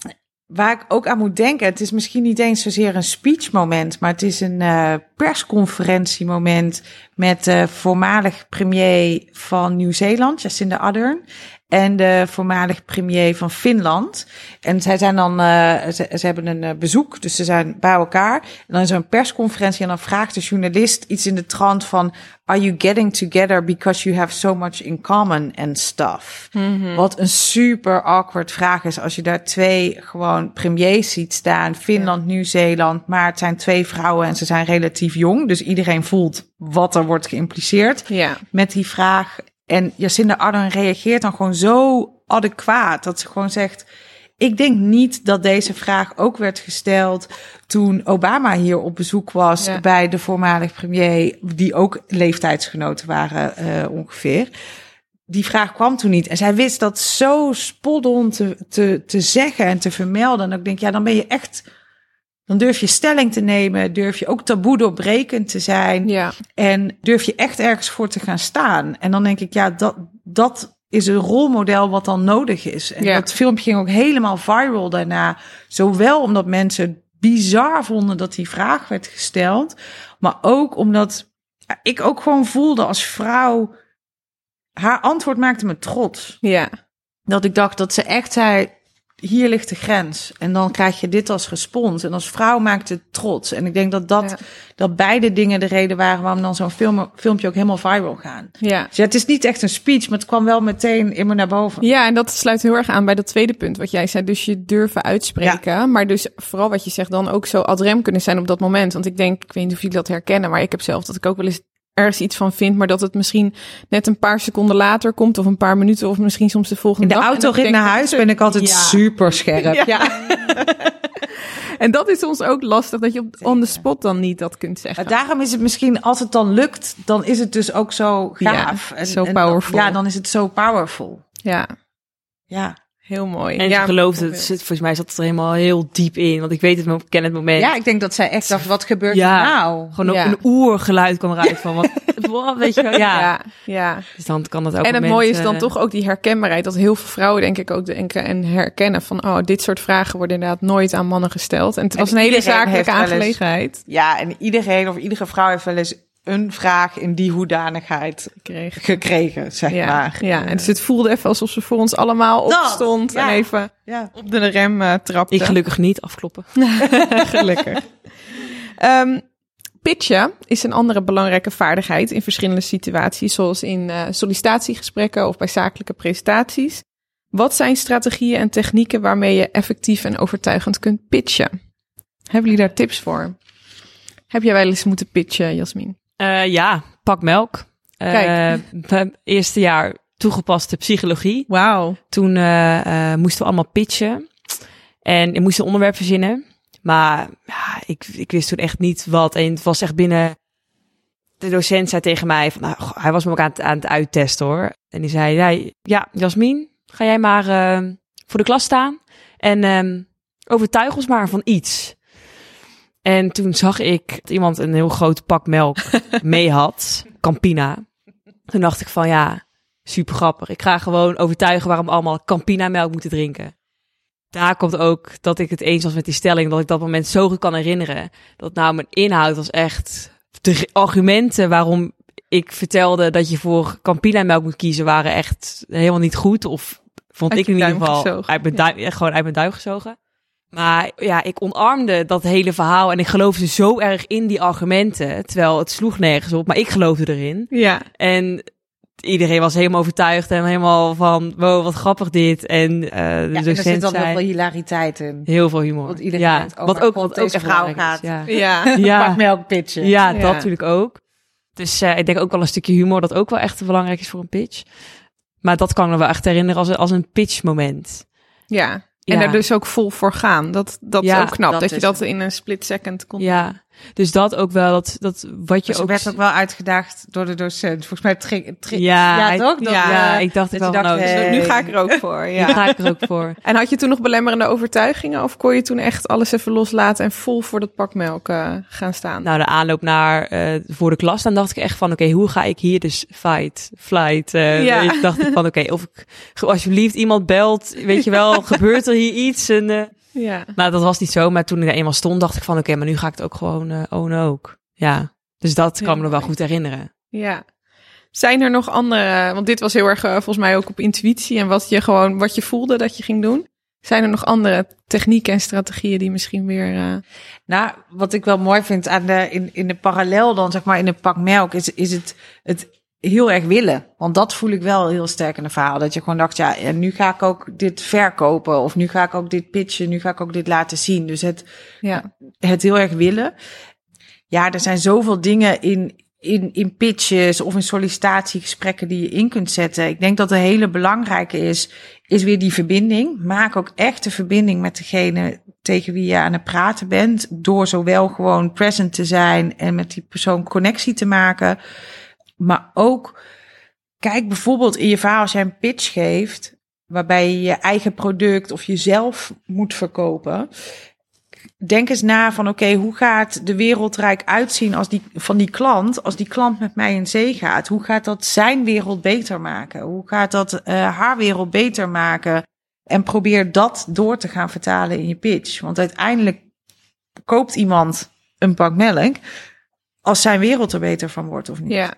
waar ik ook aan moet denken, het is misschien niet eens zozeer een speechmoment, maar het is een eh, persconferentiemoment met de voormalig premier van Nieuw-Zeeland, Jacinda Ardern, en de voormalig premier van Finland. En zij zijn dan, eh, ze, ze hebben een eh, bezoek, dus ze zijn bij elkaar. En dan is er een persconferentie en dan vraagt de journalist iets in de trant van, are you getting together because you have so much in common and stuff? Wat een super awkward vraag is als je daar twee gewoon premiers ziet staan. Finland, Nieuw-Zeeland. Maar het zijn twee vrouwen en ze zijn relatief jong. Dus iedereen voelt wat er wordt geïmpliceerd Ja. met die vraag. En Jacinda Ardern reageert dan gewoon zo adequaat dat ze gewoon zegt... Ik denk niet dat deze vraag ook werd gesteld toen Obama hier op bezoek was Ja. bij de voormalig premier, die ook leeftijdsgenoten waren eh, ongeveer. Die vraag kwam toen niet. En zij wist dat zo spoddon te, te, te zeggen en te vermelden. En ik denk, ja, dan ben je echt, dan durf je stelling te nemen, durf je ook taboe doorbrekend te zijn. Ja. En durf je echt ergens voor te gaan staan. En dan denk ik, ja, dat, dat is een rolmodel wat dan nodig is. En Ja. dat filmpje ging ook helemaal viral daarna. Zowel omdat mensen het bizar vonden dat die vraag werd gesteld. Maar ook omdat ik ook gewoon voelde als vrouw... Haar antwoord maakte me trots. Ja. Dat ik dacht dat ze echt zei... Hier ligt de grens. En dan krijg je dit als respons. En als vrouw maakt het trots. En ik denk dat dat, Ja. dat beide dingen de reden waren waarom dan zo'n film, filmpje ook helemaal viral gaan. Ja. Dus ja, het is niet echt een speech, maar het kwam wel meteen in me naar boven. Ja, en dat sluit heel erg aan bij dat tweede punt wat jij zei. Dus je durven uitspreken. Maar dus vooral wat je zegt dan ook zo ad rem kunnen zijn op dat moment. Want ik denk, ik weet niet of jullie dat herkennen, maar ik heb zelf dat ik ook wel eens ergens iets van vind, maar dat het misschien net een paar seconden later komt of een paar minuten of misschien soms de In volgende de dag. En auto dat rit naar huis ben ik altijd Ja. super scherp. Ja. Ja. (laughs) En dat is soms ook lastig dat je op on the spot dan niet dat kunt zeggen. Daarom is het misschien, als het dan lukt, dan is het dus ook zo gaaf. Ja, zo powerful. Ja, dan is het zo powerful. Ja, Ja. Heel mooi. En ja, ze geloofde, het, zit- volgens mij zat het er helemaal heel diep in. Want ik weet het, ken het moment. ja, ik denk dat zij echt dacht, wat gebeurt Ja. er nou? Gewoon ook Ja. een oergeluid kwam eruit van. Wat, (laughs) (laughs) wat, weet je wel, ja. Ja, ja. Dus dan kan dat ook. En het mooie is dan toch ook die herkenbaarheid. Dat heel veel vrouwen denk ik ook denken en herkennen van... oh, dit soort vragen worden inderdaad nooit aan mannen gesteld. En het En was een hele zakelijke aangelegenheid. Ja, en iedereen of iedere vrouw heeft wel eens een vraag in die hoedanigheid Gekregen. gekregen, zeg Ja, maar. ja, en dus het voelde even alsof ze voor ons allemaal Dat, opstond ja. en even Ja. op de rem eh, trapte. Ik gelukkig niet afkloppen. (laughs) (laughs) Gelukkig. Ehm, pitchen is een andere belangrijke vaardigheid in verschillende situaties, zoals in eh, sollicitatiegesprekken of bij zakelijke presentaties. Wat zijn strategieën en technieken waarmee je effectief en overtuigend kunt pitchen? Hebben jullie daar tips voor? Heb jij wel eens moeten pitchen, Jasmin? Eh, ja, pak melk. Eh, Kijk. mijn eerste jaar toegepaste psychologie. Wauw. Toen eh, eh, moesten we allemaal pitchen. En ik moest een onderwerp verzinnen. Maar ja, ik, ik wist toen echt niet wat. En het was echt binnen de docent zei tegen mij, van, nou, goh, hij was me ook aan het, aan het uittesten hoor. En die zei, ja, ja Jasmin, ga jij maar voor de klas staan en um, overtuig ons maar van iets. En toen zag ik dat iemand een heel groot pak melk (laughs) mee had, Campina. Toen dacht ik van ja, super grappig. Ik ga gewoon overtuigen waarom allemaal Campina melk moeten drinken. Daar komt ook dat ik het eens was met die stelling, dat ik dat moment zo goed kan herinneren. Dat nou mijn inhoud was echt, de argumenten waarom ik vertelde dat je voor Campina melk moet kiezen, waren echt helemaal niet goed. Of vond ik in ieder geval uit mijn, duim, gewoon uit mijn duim gezogen. Maar ja, ik omarmde dat hele verhaal en ik geloofde zo erg in die argumenten. Terwijl het sloeg nergens op, maar ik geloofde erin. Ja. En iedereen was helemaal overtuigd en helemaal van, wow, wat grappig dit. En uh, de ja, docent er zit dan heel veel hilariteit in. Heel veel humor. Want iedereen ja, denkt, oh, wat ook, wat ook deze vrouw gaat. Ja, Ja. ja. Melk pitchen. ja, Ja. dat natuurlijk ook. Dus uh, ik denk ook wel een stukje humor dat ook wel echt belangrijk is voor een pitch. Maar dat kan ik me wel echt herinneren als, een- als een pitchmoment. Ja. En Ja. daar dus ook vol voor gaan. Dat, dat Ja, is ook knap. dat Dat, je dat in een split second kon. Ja, dus dat ook wel, dat, dat wat je Dus ook... werd ook wel uitgedaagd door de docent. Volgens mij tri- Ja, ja toch? Dat, ja, ik dacht wel dacht, nou, hey. Dus nu ga ik er ook voor. (laughs) Ja. Ja. ga ik er ook voor. En had je toen nog belemmerende overtuigingen? Of kon je toen echt alles even loslaten en vol voor dat pak melk eh, gaan staan? Nou, de aanloop naar eh, voor de klas, dan dacht ik echt van, oké, hoe ga ik hier dus fight, flight? eh Ja. je, dacht ik van, oké, of ik alsjeblieft iemand belt, weet je wel, (laughs) gebeurt er hier iets? En, eh, ja. nou, dat was niet zo, maar toen ik er eenmaal stond, dacht ik van, oké, maar nu ga ik het ook gewoon uh, ownen ook. Ja, dus dat kan me nog wel goed herinneren. Ja. Zijn er nog andere, want dit was heel erg eh, volgens mij ook op intuïtie en wat je gewoon, wat je voelde dat je ging doen. Zijn er nog andere technieken en strategieën die misschien weer... eh, Nou, wat ik wel mooi vind aan de, in, in de parallel dan, zeg maar, in een pak melk, is, is het, het heel erg willen. Want dat voel ik wel heel sterk in het verhaal. Dat je gewoon dacht, ja, en nu ga ik ook dit verkopen. Of nu ga ik ook dit pitchen, nu ga ik ook dit laten zien. Dus het, ja. het heel erg willen. Ja, er zijn zoveel dingen in, in, in pitches of in sollicitatiegesprekken die je in kunt zetten. Ik denk dat de hele belangrijke is, is weer die verbinding. Maak ook echt de verbinding met degene tegen wie je aan het praten bent. Door zowel gewoon present te zijn en met die persoon connectie te maken. Maar ook, kijk bijvoorbeeld in je verhaal als jij een pitch geeft, waarbij je je eigen product of jezelf moet verkopen. Denk eens na van oké, hoe gaat de wereld eruit uitzien als die, van die klant, als die klant met mij in zee gaat? Hoe gaat dat zijn wereld beter maken? Hoe gaat dat uh, haar wereld beter maken? En probeer dat door te gaan vertalen in je pitch. Want uiteindelijk koopt iemand een pak melk als zijn wereld er beter van wordt of niet. Ja.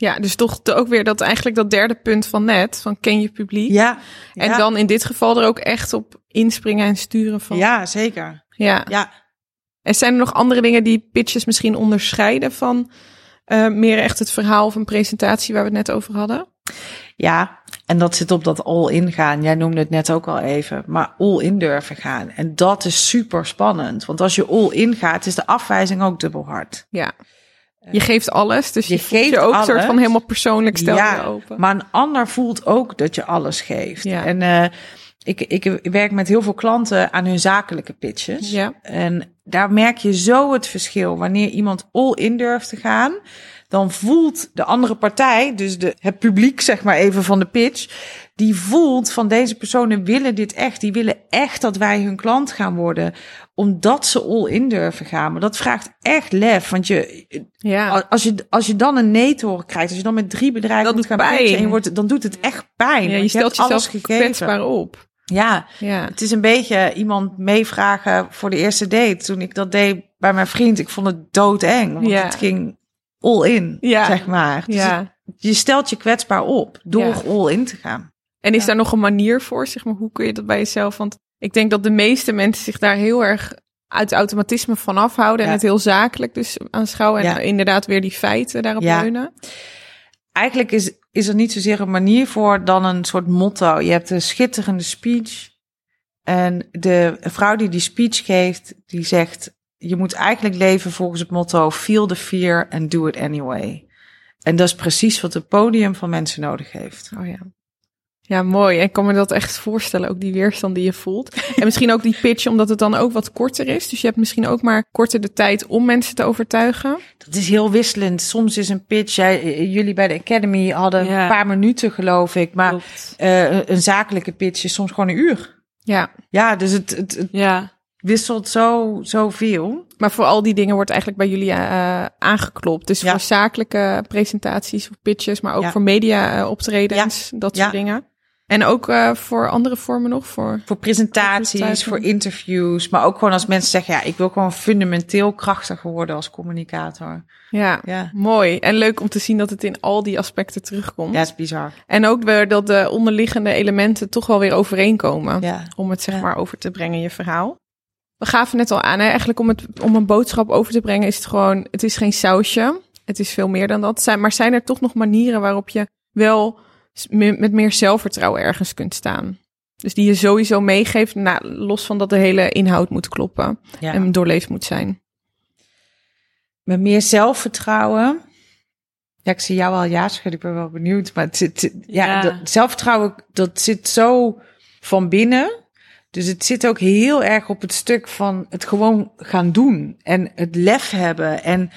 Ja, dus toch ook weer dat eigenlijk dat derde punt van net, van ken je publiek. Ja, En ja, dan in dit geval er ook echt op inspringen en sturen van. ja zeker. ja. Ja, En zijn er nog andere dingen die pitches misschien onderscheiden van eh, meer echt het verhaal of een presentatie waar we het net over hadden? Ja, en dat zit op dat all-in gaan. Jij noemde het net ook al even, maar all-in durven gaan. En dat is super spannend. Want als je all-in gaat, is de afwijzing ook dubbel hard. Ja. Je geeft alles, dus je, je geeft je ook alles. soort van helemaal persoonlijk stel je ja, open. maar een ander voelt ook dat je alles geeft. Ja. En uh, ik, ik werk met heel veel klanten aan hun zakelijke pitches. Ja. En daar merk je zo het verschil. Wanneer iemand all-in durft te gaan, dan voelt de andere partij, dus de, het publiek zeg maar even van de pitch, die voelt van deze personen willen dit echt. Die willen echt dat wij hun klant gaan worden, omdat ze all-in durven gaan. Maar dat vraagt echt lef, want je, Ja. als je, als je dan een nee te horen krijgt, als je dan met drie bedrijven Dat moet gaan pijn. pitchen en je wordt, dan doet het echt pijn. ja, want je stelt jezelf kwetsbaar op. Ja, Ja. het is een beetje iemand meevragen voor de eerste date. Toen ik dat deed bij mijn vriend, ik vond het doodeng. Want Ja. het ging all in, Ja. zeg maar. Dus ja. het- je stelt je kwetsbaar op door all in te gaan. En is Ja. daar nog een manier voor? Zeg maar, hoe kun je dat bij jezelf? Want ik denk dat de meeste mensen zich daar heel erg uit automatisme van afhouden. En het heel zakelijk dus aanschouwen. En inderdaad weer die feiten daarop Ja. leunen. Eigenlijk is, is er niet zozeer een manier voor dan een soort motto. Je hebt een schitterende speech. En de vrouw die die speech geeft, die zegt... je moet eigenlijk leven volgens het motto... feel the fear and do it anyway. En dat is precies wat het podium van mensen nodig heeft. Oh ja. Ja, mooi. En ik kan me dat echt voorstellen, ook die weerstand die je voelt. En misschien ook die pitch, omdat het dan ook wat korter is. Dus je hebt misschien ook maar korter de tijd om mensen te overtuigen. Dat is heel wisselend. Soms is een pitch, jij, jullie bij de Academy hadden Ja. een paar minuten geloof ik. Maar eh, een zakelijke pitch is soms gewoon een uur. Ja, Ja, dus het, het, het Ja. wisselt zo, zoveel. maar voor al die dingen wordt eigenlijk bij jullie eh, aangeklopt. Dus Ja. voor zakelijke presentaties of pitches, maar ook voor media eh, optredens, dat soort Ja. dingen. En ook eh, voor andere vormen nog, voor... Voor presentaties, voor interviews. Maar ook gewoon als mensen zeggen, ja, ik wil gewoon fundamenteel krachtiger worden als communicator. Ja, Ja, mooi. En leuk om te zien dat het in al die aspecten terugkomt. ja is bizar. En ook weer dat de onderliggende elementen toch wel weer overeenkomen. Ja. Om het zeg Ja. maar over te brengen, je verhaal. We gaven net al aan, hè? eigenlijk om, het, om een boodschap over te brengen is het gewoon, het is geen sausje. Het is veel meer dan dat. Zijn, maar zijn er toch nog manieren waarop je wel met meer zelfvertrouwen ergens kunt staan? Dus die je sowieso meegeeft, nou, los van dat de hele inhoud moet kloppen Ja. en doorleefd moet zijn. Met meer zelfvertrouwen. Ja, ik zie jou al ja schudden, ik ben wel benieuwd. Maar het zit, ja, Ja. Dat, zelfvertrouwen, dat zit zo van binnen. Dus het zit ook heel erg op het stuk van het gewoon gaan doen. En het lef hebben. En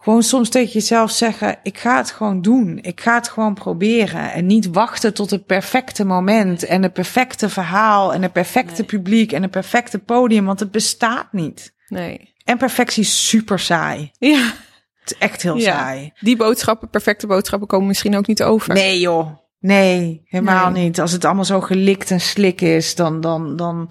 gewoon soms tegen jezelf zeggen, ik ga het gewoon doen. Ik ga het gewoon proberen. En niet wachten tot het perfecte moment. En het perfecte verhaal. En het perfecte Nee. publiek. En het perfecte podium. Want het bestaat niet. Nee. En perfectie is super saai. Ja, Het is echt heel Ja. saai. die boodschappen, perfecte boodschappen, komen misschien ook niet over. Nee joh. Nee, helemaal Nee. niet. Als het allemaal zo gelikt en slik is, dan, dan, dan...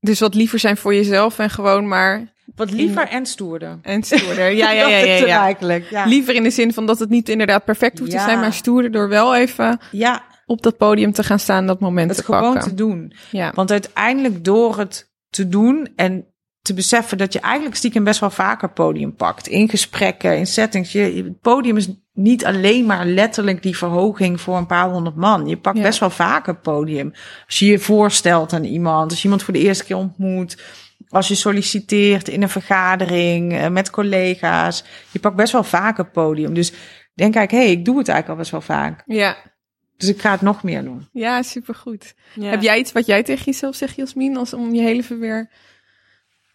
Dus wat liever zijn voor jezelf en gewoon maar Wat liever en stoerder. en stoerder. (laughs) Ja, ja, ja, ja. eigenlijk. Ja. Liever in de zin van dat het niet inderdaad perfect hoeft te zijn, maar stoerder door wel even ja, op dat podium te gaan staan, dat moment het te gewoon pakken. te doen. Ja. Want uiteindelijk door het te doen en te beseffen dat je eigenlijk stiekem best wel vaker podium pakt. In gesprekken, in settings. Je, je- het podium is niet alleen maar letterlijk die verhoging voor een paar honderd man. Je pakt Ja. best wel vaker podium. Als je je voorstelt aan iemand, als je iemand voor de eerste keer ontmoet. Als je solliciteert in een vergadering eh, met collega's. Je pakt best wel vaker podium. Dus denk ik, hé, hey, ik doe het eigenlijk al best wel vaak. Ja. Dus ik ga het nog meer doen. ja, supergoed. Ja. Heb jij iets wat jij tegen jezelf zegt, Jasmin, als om je hele leven weer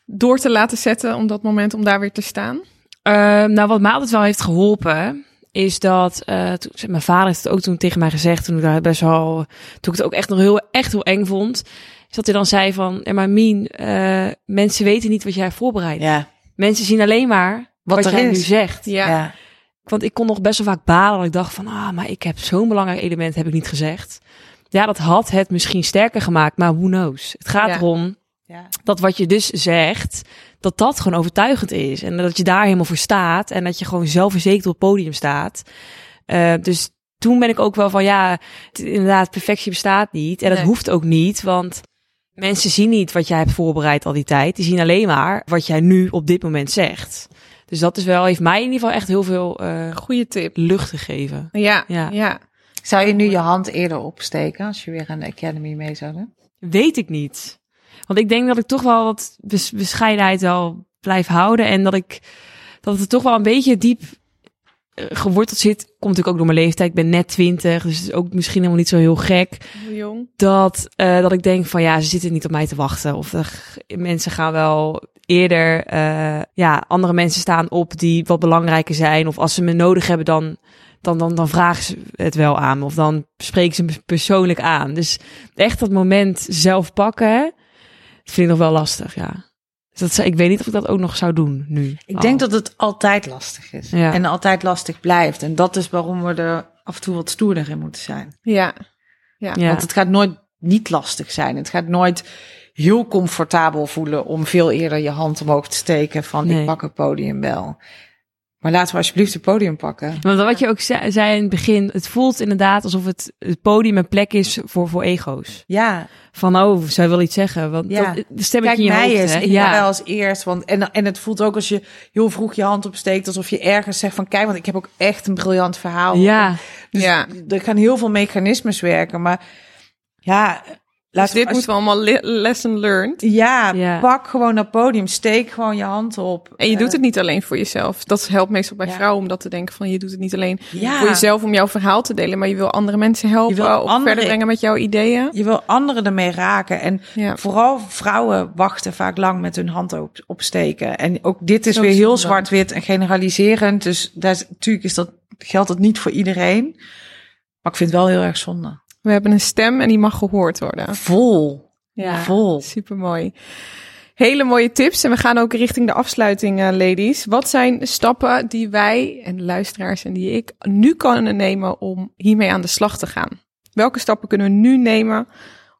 door te laten zetten om dat moment om daar weer te staan? Ehm, nou, wat mij altijd wel heeft geholpen, is dat eh, toen, mijn vader heeft het ook toen tegen mij gezegd, toen ik daar best wel, toen ik het ook echt nog heel, echt heel eng vond, is dat hij dan zei van, ja, maar Mien, eh, mensen weten niet wat jij voorbereidt. Ja, Mensen zien alleen maar wat, Wat er jij is. nu zegt. Ja. ja. Want ik kon nog best wel vaak balen, dat ik dacht van, ah, maar ik heb zo'n belangrijk element, heb ik niet gezegd. Ja, dat had het misschien sterker gemaakt, maar who knows. Het gaat Ja. erom ja. dat wat je dus zegt, dat dat gewoon overtuigend is. En dat je daar helemaal voor staat. En dat je gewoon zelfverzekerd op het podium staat. Eh, dus toen ben ik ook wel van, ja, het- inderdaad, perfectie bestaat niet. En dat Nee. hoeft ook niet, want mensen zien niet wat jij hebt voorbereid al die tijd. Die zien alleen maar wat jij nu op dit moment zegt. Dus dat is wel, heeft mij in ieder geval echt heel veel eh, Goeie tip. lucht gegeven. Ja, Ja. ja. Zou je nu je hand eerder opsteken als je weer aan de Academy mee zou doen? Weet ik niet. Want ik denk dat ik toch wel wat bes- bescheidenheid wel blijf houden. En dat ik dat het toch wel een beetje diep geworteld zit. Komt natuurlijk ook door mijn leeftijd. Ik ben net twintig, dus het is ook misschien helemaal niet zo heel gek. Heel jong. Dat, eh, dat ik denk van ja, ze zitten niet op mij te wachten. Of er, mensen gaan wel eerder, eh, ja, andere mensen staan op die wat belangrijker zijn. Of als ze me nodig hebben, dan, dan, dan, dan vragen ze het wel aan. me. Of dan spreken ze me persoonlijk aan. Dus echt dat moment zelf pakken, dat vind ik nog wel lastig, ja. Dus dat, ik weet niet of ik dat ook nog zou doen nu. Ik al. denk dat het altijd lastig is. Ja. En altijd lastig blijft. En dat is waarom we er af en toe wat stoerder in moeten zijn. Ja. Ja. Want het gaat nooit niet lastig zijn. Het gaat nooit heel comfortabel voelen om veel eerder je hand omhoog te steken van Nee. ik pak het podium wel. Maar laten we alsjeblieft het podium pakken. Want wat je ook zei, zei in het begin, het voelt inderdaad alsof het, het podium een plek is voor, voor ego's. Ja, Van, oh, zij wil iets zeggen. Want Ja. dat, de stemmetje kijk in je mij hoofd, eens. hè? Ik ja. Ja. wel als eerst. Want, en, en het voelt ook als je heel vroeg je hand opsteekt, alsof je ergens zegt van kijk, want ik heb ook echt een briljant verhaal. Ja, Dus Ja. er gaan heel veel mechanismes werken. Maar ja, Dus dit moeten we allemaal le- lesson learned. Ja, Ja. pak gewoon dat podium. Steek gewoon je hand op. En je Eh, doet het niet alleen voor jezelf. Dat helpt meestal bij Ja. vrouwen om dat te denken van je doet het niet alleen ja. voor jezelf om jouw verhaal te delen, maar je wil andere mensen helpen Je wil of andere- verder brengen met jouw ideeën. Je wil anderen ermee raken. En Ja. vooral vrouwen wachten vaak lang met hun hand op, opsteken. En ook dit is Zo weer heel zwart-wit en generaliserend. Dus daar natuurlijk is dat, geldt dat niet voor iedereen. Maar ik vind het wel heel erg zonde. We hebben een stem en die mag gehoord worden. Vol. Ja, Vol. super mooi. Hele mooie tips en we gaan ook richting de afsluiting, eh, ladies. Wat zijn stappen die wij en de luisteraars en die ik nu kunnen nemen om hiermee aan de slag te gaan? Welke stappen kunnen we nu nemen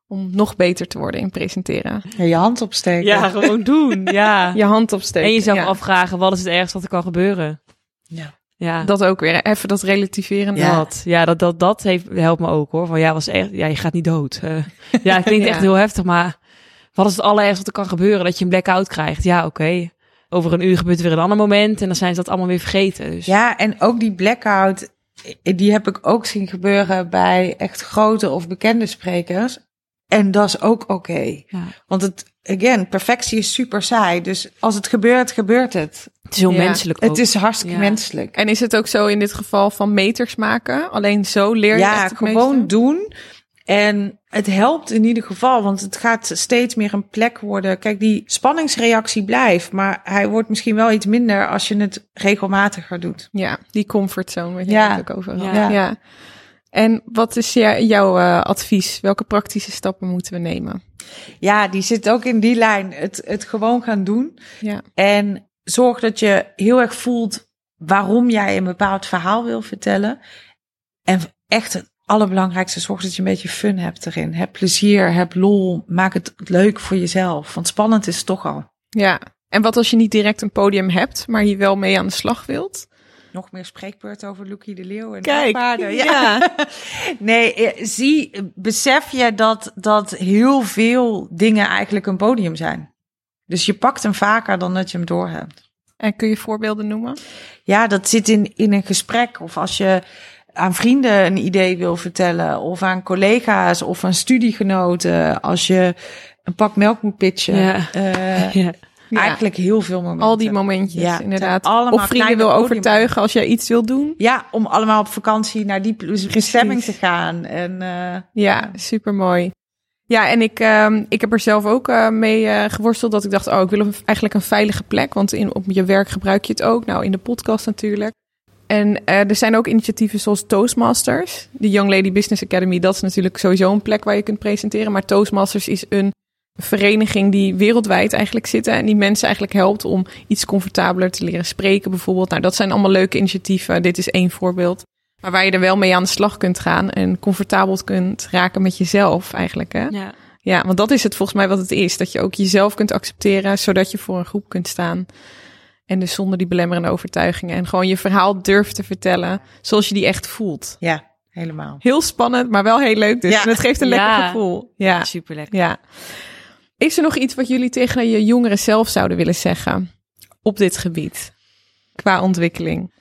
om nog beter te worden in presenteren? Ja, je hand opsteken. Ja, gewoon doen. Ja. (laughs) Je hand opsteken. En jezelf ja. afvragen, wat is het ergste wat er kan gebeuren? Ja. Ja. Dat ook weer, even dat relativeren. Ja. Dat, ja, dat, dat, dat heeft, helpt me ook hoor. Van ja, was echt, ja, je gaat niet dood. Eh, ja, het klinkt (laughs) Ja. echt heel heftig, maar wat is het allerergste wat er kan gebeuren? Dat je een blackout krijgt. Ja, oké. Over een uur gebeurt er weer een ander moment en dan zijn ze dat allemaal weer vergeten. Dus Ja, en ook die blackout, die heb ik ook zien gebeuren bij echt grote of bekende sprekers. En dat is ook oké. ja. Want het, again, perfectie is super saai. Dus als het gebeurt, gebeurt het. het is heel Ja. menselijk ook. Het is hartstikke Ja. menselijk. En is het ook zo in dit geval van meters maken? Alleen zo leer je Ja, echt gewoon meeste? doen. En het helpt in ieder geval, want het gaat steeds meer een plek worden. Kijk, die spanningsreactie blijft, maar hij wordt misschien wel iets minder als je het regelmatiger doet. Ja, die comfortzone waar je Ja. het ook over had. Ja. Ja. En wat is jou- jouw eh, advies? Welke praktische stappen moeten we nemen? Ja, die zit ook in die lijn. Het, het gewoon gaan doen. Ja. En zorg dat je heel erg voelt waarom jij een bepaald verhaal wil vertellen. En echt het allerbelangrijkste, zorg dat je een beetje fun hebt erin. Heb plezier, heb lol, maak het leuk voor jezelf. Want spannend is het toch al. Ja. En wat als je niet direct een podium hebt, maar hier wel mee aan de slag wilt? Nog meer spreekbeurt over Loekie de Leeuw en Kijk, paarden. ja. (laughs) nee, eh, zie, besef je dat, dat heel veel dingen eigenlijk een podium zijn. Dus je pakt hem vaker dan dat je hem doorhebt. En kun je voorbeelden noemen? Ja, dat zit in, in een gesprek. Of als je aan vrienden een idee wil vertellen. Of aan collega's of aan studiegenoten. Als je een pak melk moet pitchen. Ja. Eh, (laughs) ja. Ja. Eigenlijk heel veel momenten. Al die momentjes, Ja, inderdaad. allemaal Of vrienden wil overtuigen als jij iets wil doen. Ja, om allemaal op vakantie naar die bestemming te gaan. En eh, Ja, super mooi. Ja, en ik, ehm, ik heb er zelf ook eh, mee eh, geworsteld dat ik dacht, oh, ik wil eigenlijk een veilige plek, want in, op je werk gebruik je het ook. Nou, in de podcast natuurlijk. En er zijn ook initiatieven zoals Toastmasters. De Young Lady Business Academy, dat is natuurlijk sowieso een plek waar je kunt presenteren. Maar Toastmasters is een vereniging die wereldwijd eigenlijk zit en die mensen eigenlijk helpt om iets comfortabeler te leren spreken bijvoorbeeld. Nou, dat zijn allemaal leuke initiatieven. Dit is één voorbeeld. Maar waar je er wel mee aan de slag kunt gaan en comfortabel kunt raken met jezelf eigenlijk. Hè? Ja. Ja, want dat is het volgens mij wat het is. Dat je ook jezelf kunt accepteren, zodat je voor een groep kunt staan. En dus zonder die belemmerende overtuigingen. En gewoon je verhaal durft te vertellen zoals je die echt voelt. ja, helemaal. Heel spannend, maar wel heel leuk dus. Ja. En het geeft een lekker Ja. gevoel. Ja, Super lekker. ja. Is er nog iets wat jullie tegen je jongeren zelf zouden willen zeggen op dit gebied? Qua ontwikkeling.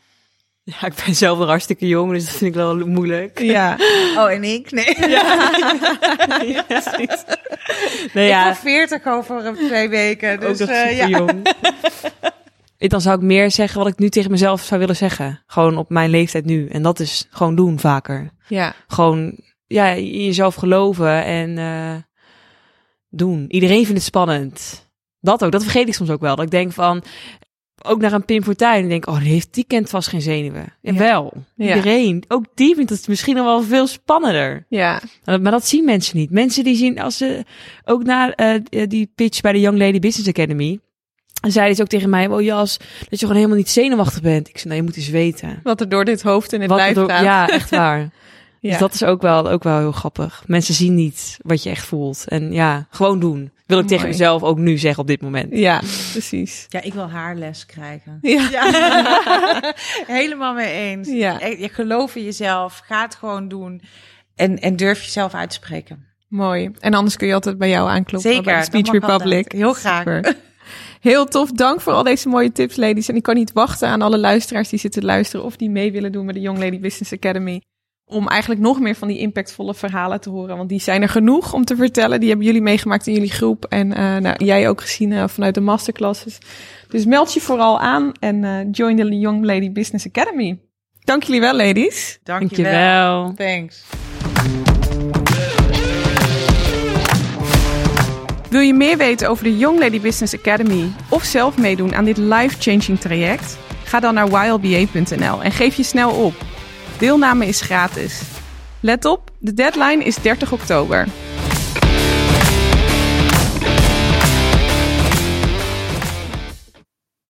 Ja, ik ben zelf nog hartstikke jong, dus dat vind ik wel moeilijk. Ja, (laughs) Oh, en ik? Nee. (laughs) Nee, Ik ja, word 40 over een twee weken. Dus ook nog eh, ja. jong. Dan zou ik meer zeggen wat ik nu tegen mezelf zou willen zeggen. Gewoon op mijn leeftijd nu. En dat is gewoon doen vaker. ja, Gewoon ja, in jezelf geloven en eh, doen. Iedereen vindt het spannend. Dat ook, dat vergeet ik soms ook wel. Dat ik denk van, ook naar een Pim Fortuyn. En denk, oh, die, heeft, die kent vast geen zenuwen. Jawel, Ja. iedereen. Ook die vindt het misschien nog wel veel spannender. ja, Maar dat zien mensen niet. Mensen die zien, als ze ook na eh, die pitch bij de Young Lady Business Academy, zeiden ze ook tegen mij, oh Jas, dat je gewoon helemaal niet zenuwachtig bent. Ik zei, nou, je moet eens weten. wat er door dit hoofd in het Wat lijf door- gaat. ja, echt waar. (laughs) Ja. Dus dat is ook wel, ook wel heel grappig. Mensen zien niet wat je echt voelt. En ja, gewoon doen. Wil ik tegen Mooi. mezelf ook nu zeggen op dit moment. Ja, precies. Ja, ik wil haarles krijgen. Ja. Ja, (laughs) helemaal mee eens. Ja. Je geloof in jezelf, ga het gewoon doen. En, en durf jezelf uit te spreken. Mooi. En anders kun je altijd bij jou aankloppen Zeker, bij Speech Republic. Heel graag. Super. Heel tof. Dank voor al deze mooie tips, ladies. En ik kan niet wachten aan alle luisteraars die zitten luisteren of die mee willen doen met de Young Lady Business Academy. Om eigenlijk nog meer van die impactvolle verhalen te horen. Want die zijn er genoeg om te vertellen. Die hebben jullie meegemaakt in jullie groep. En uh, nou, jij ook gezien uh, vanuit de masterclasses. Dus meld je vooral aan en uh, join the Young Lady Business Academy. Dank jullie wel, ladies. Dank je Dankjewel. wel. Thanks. Wil je meer weten over de Young Lady Business Academy of zelf meedoen aan dit life-changing traject? Ga dan naar ylba.nl en geef je snel op. Deelname is gratis. Let op, de deadline is 30 oktober.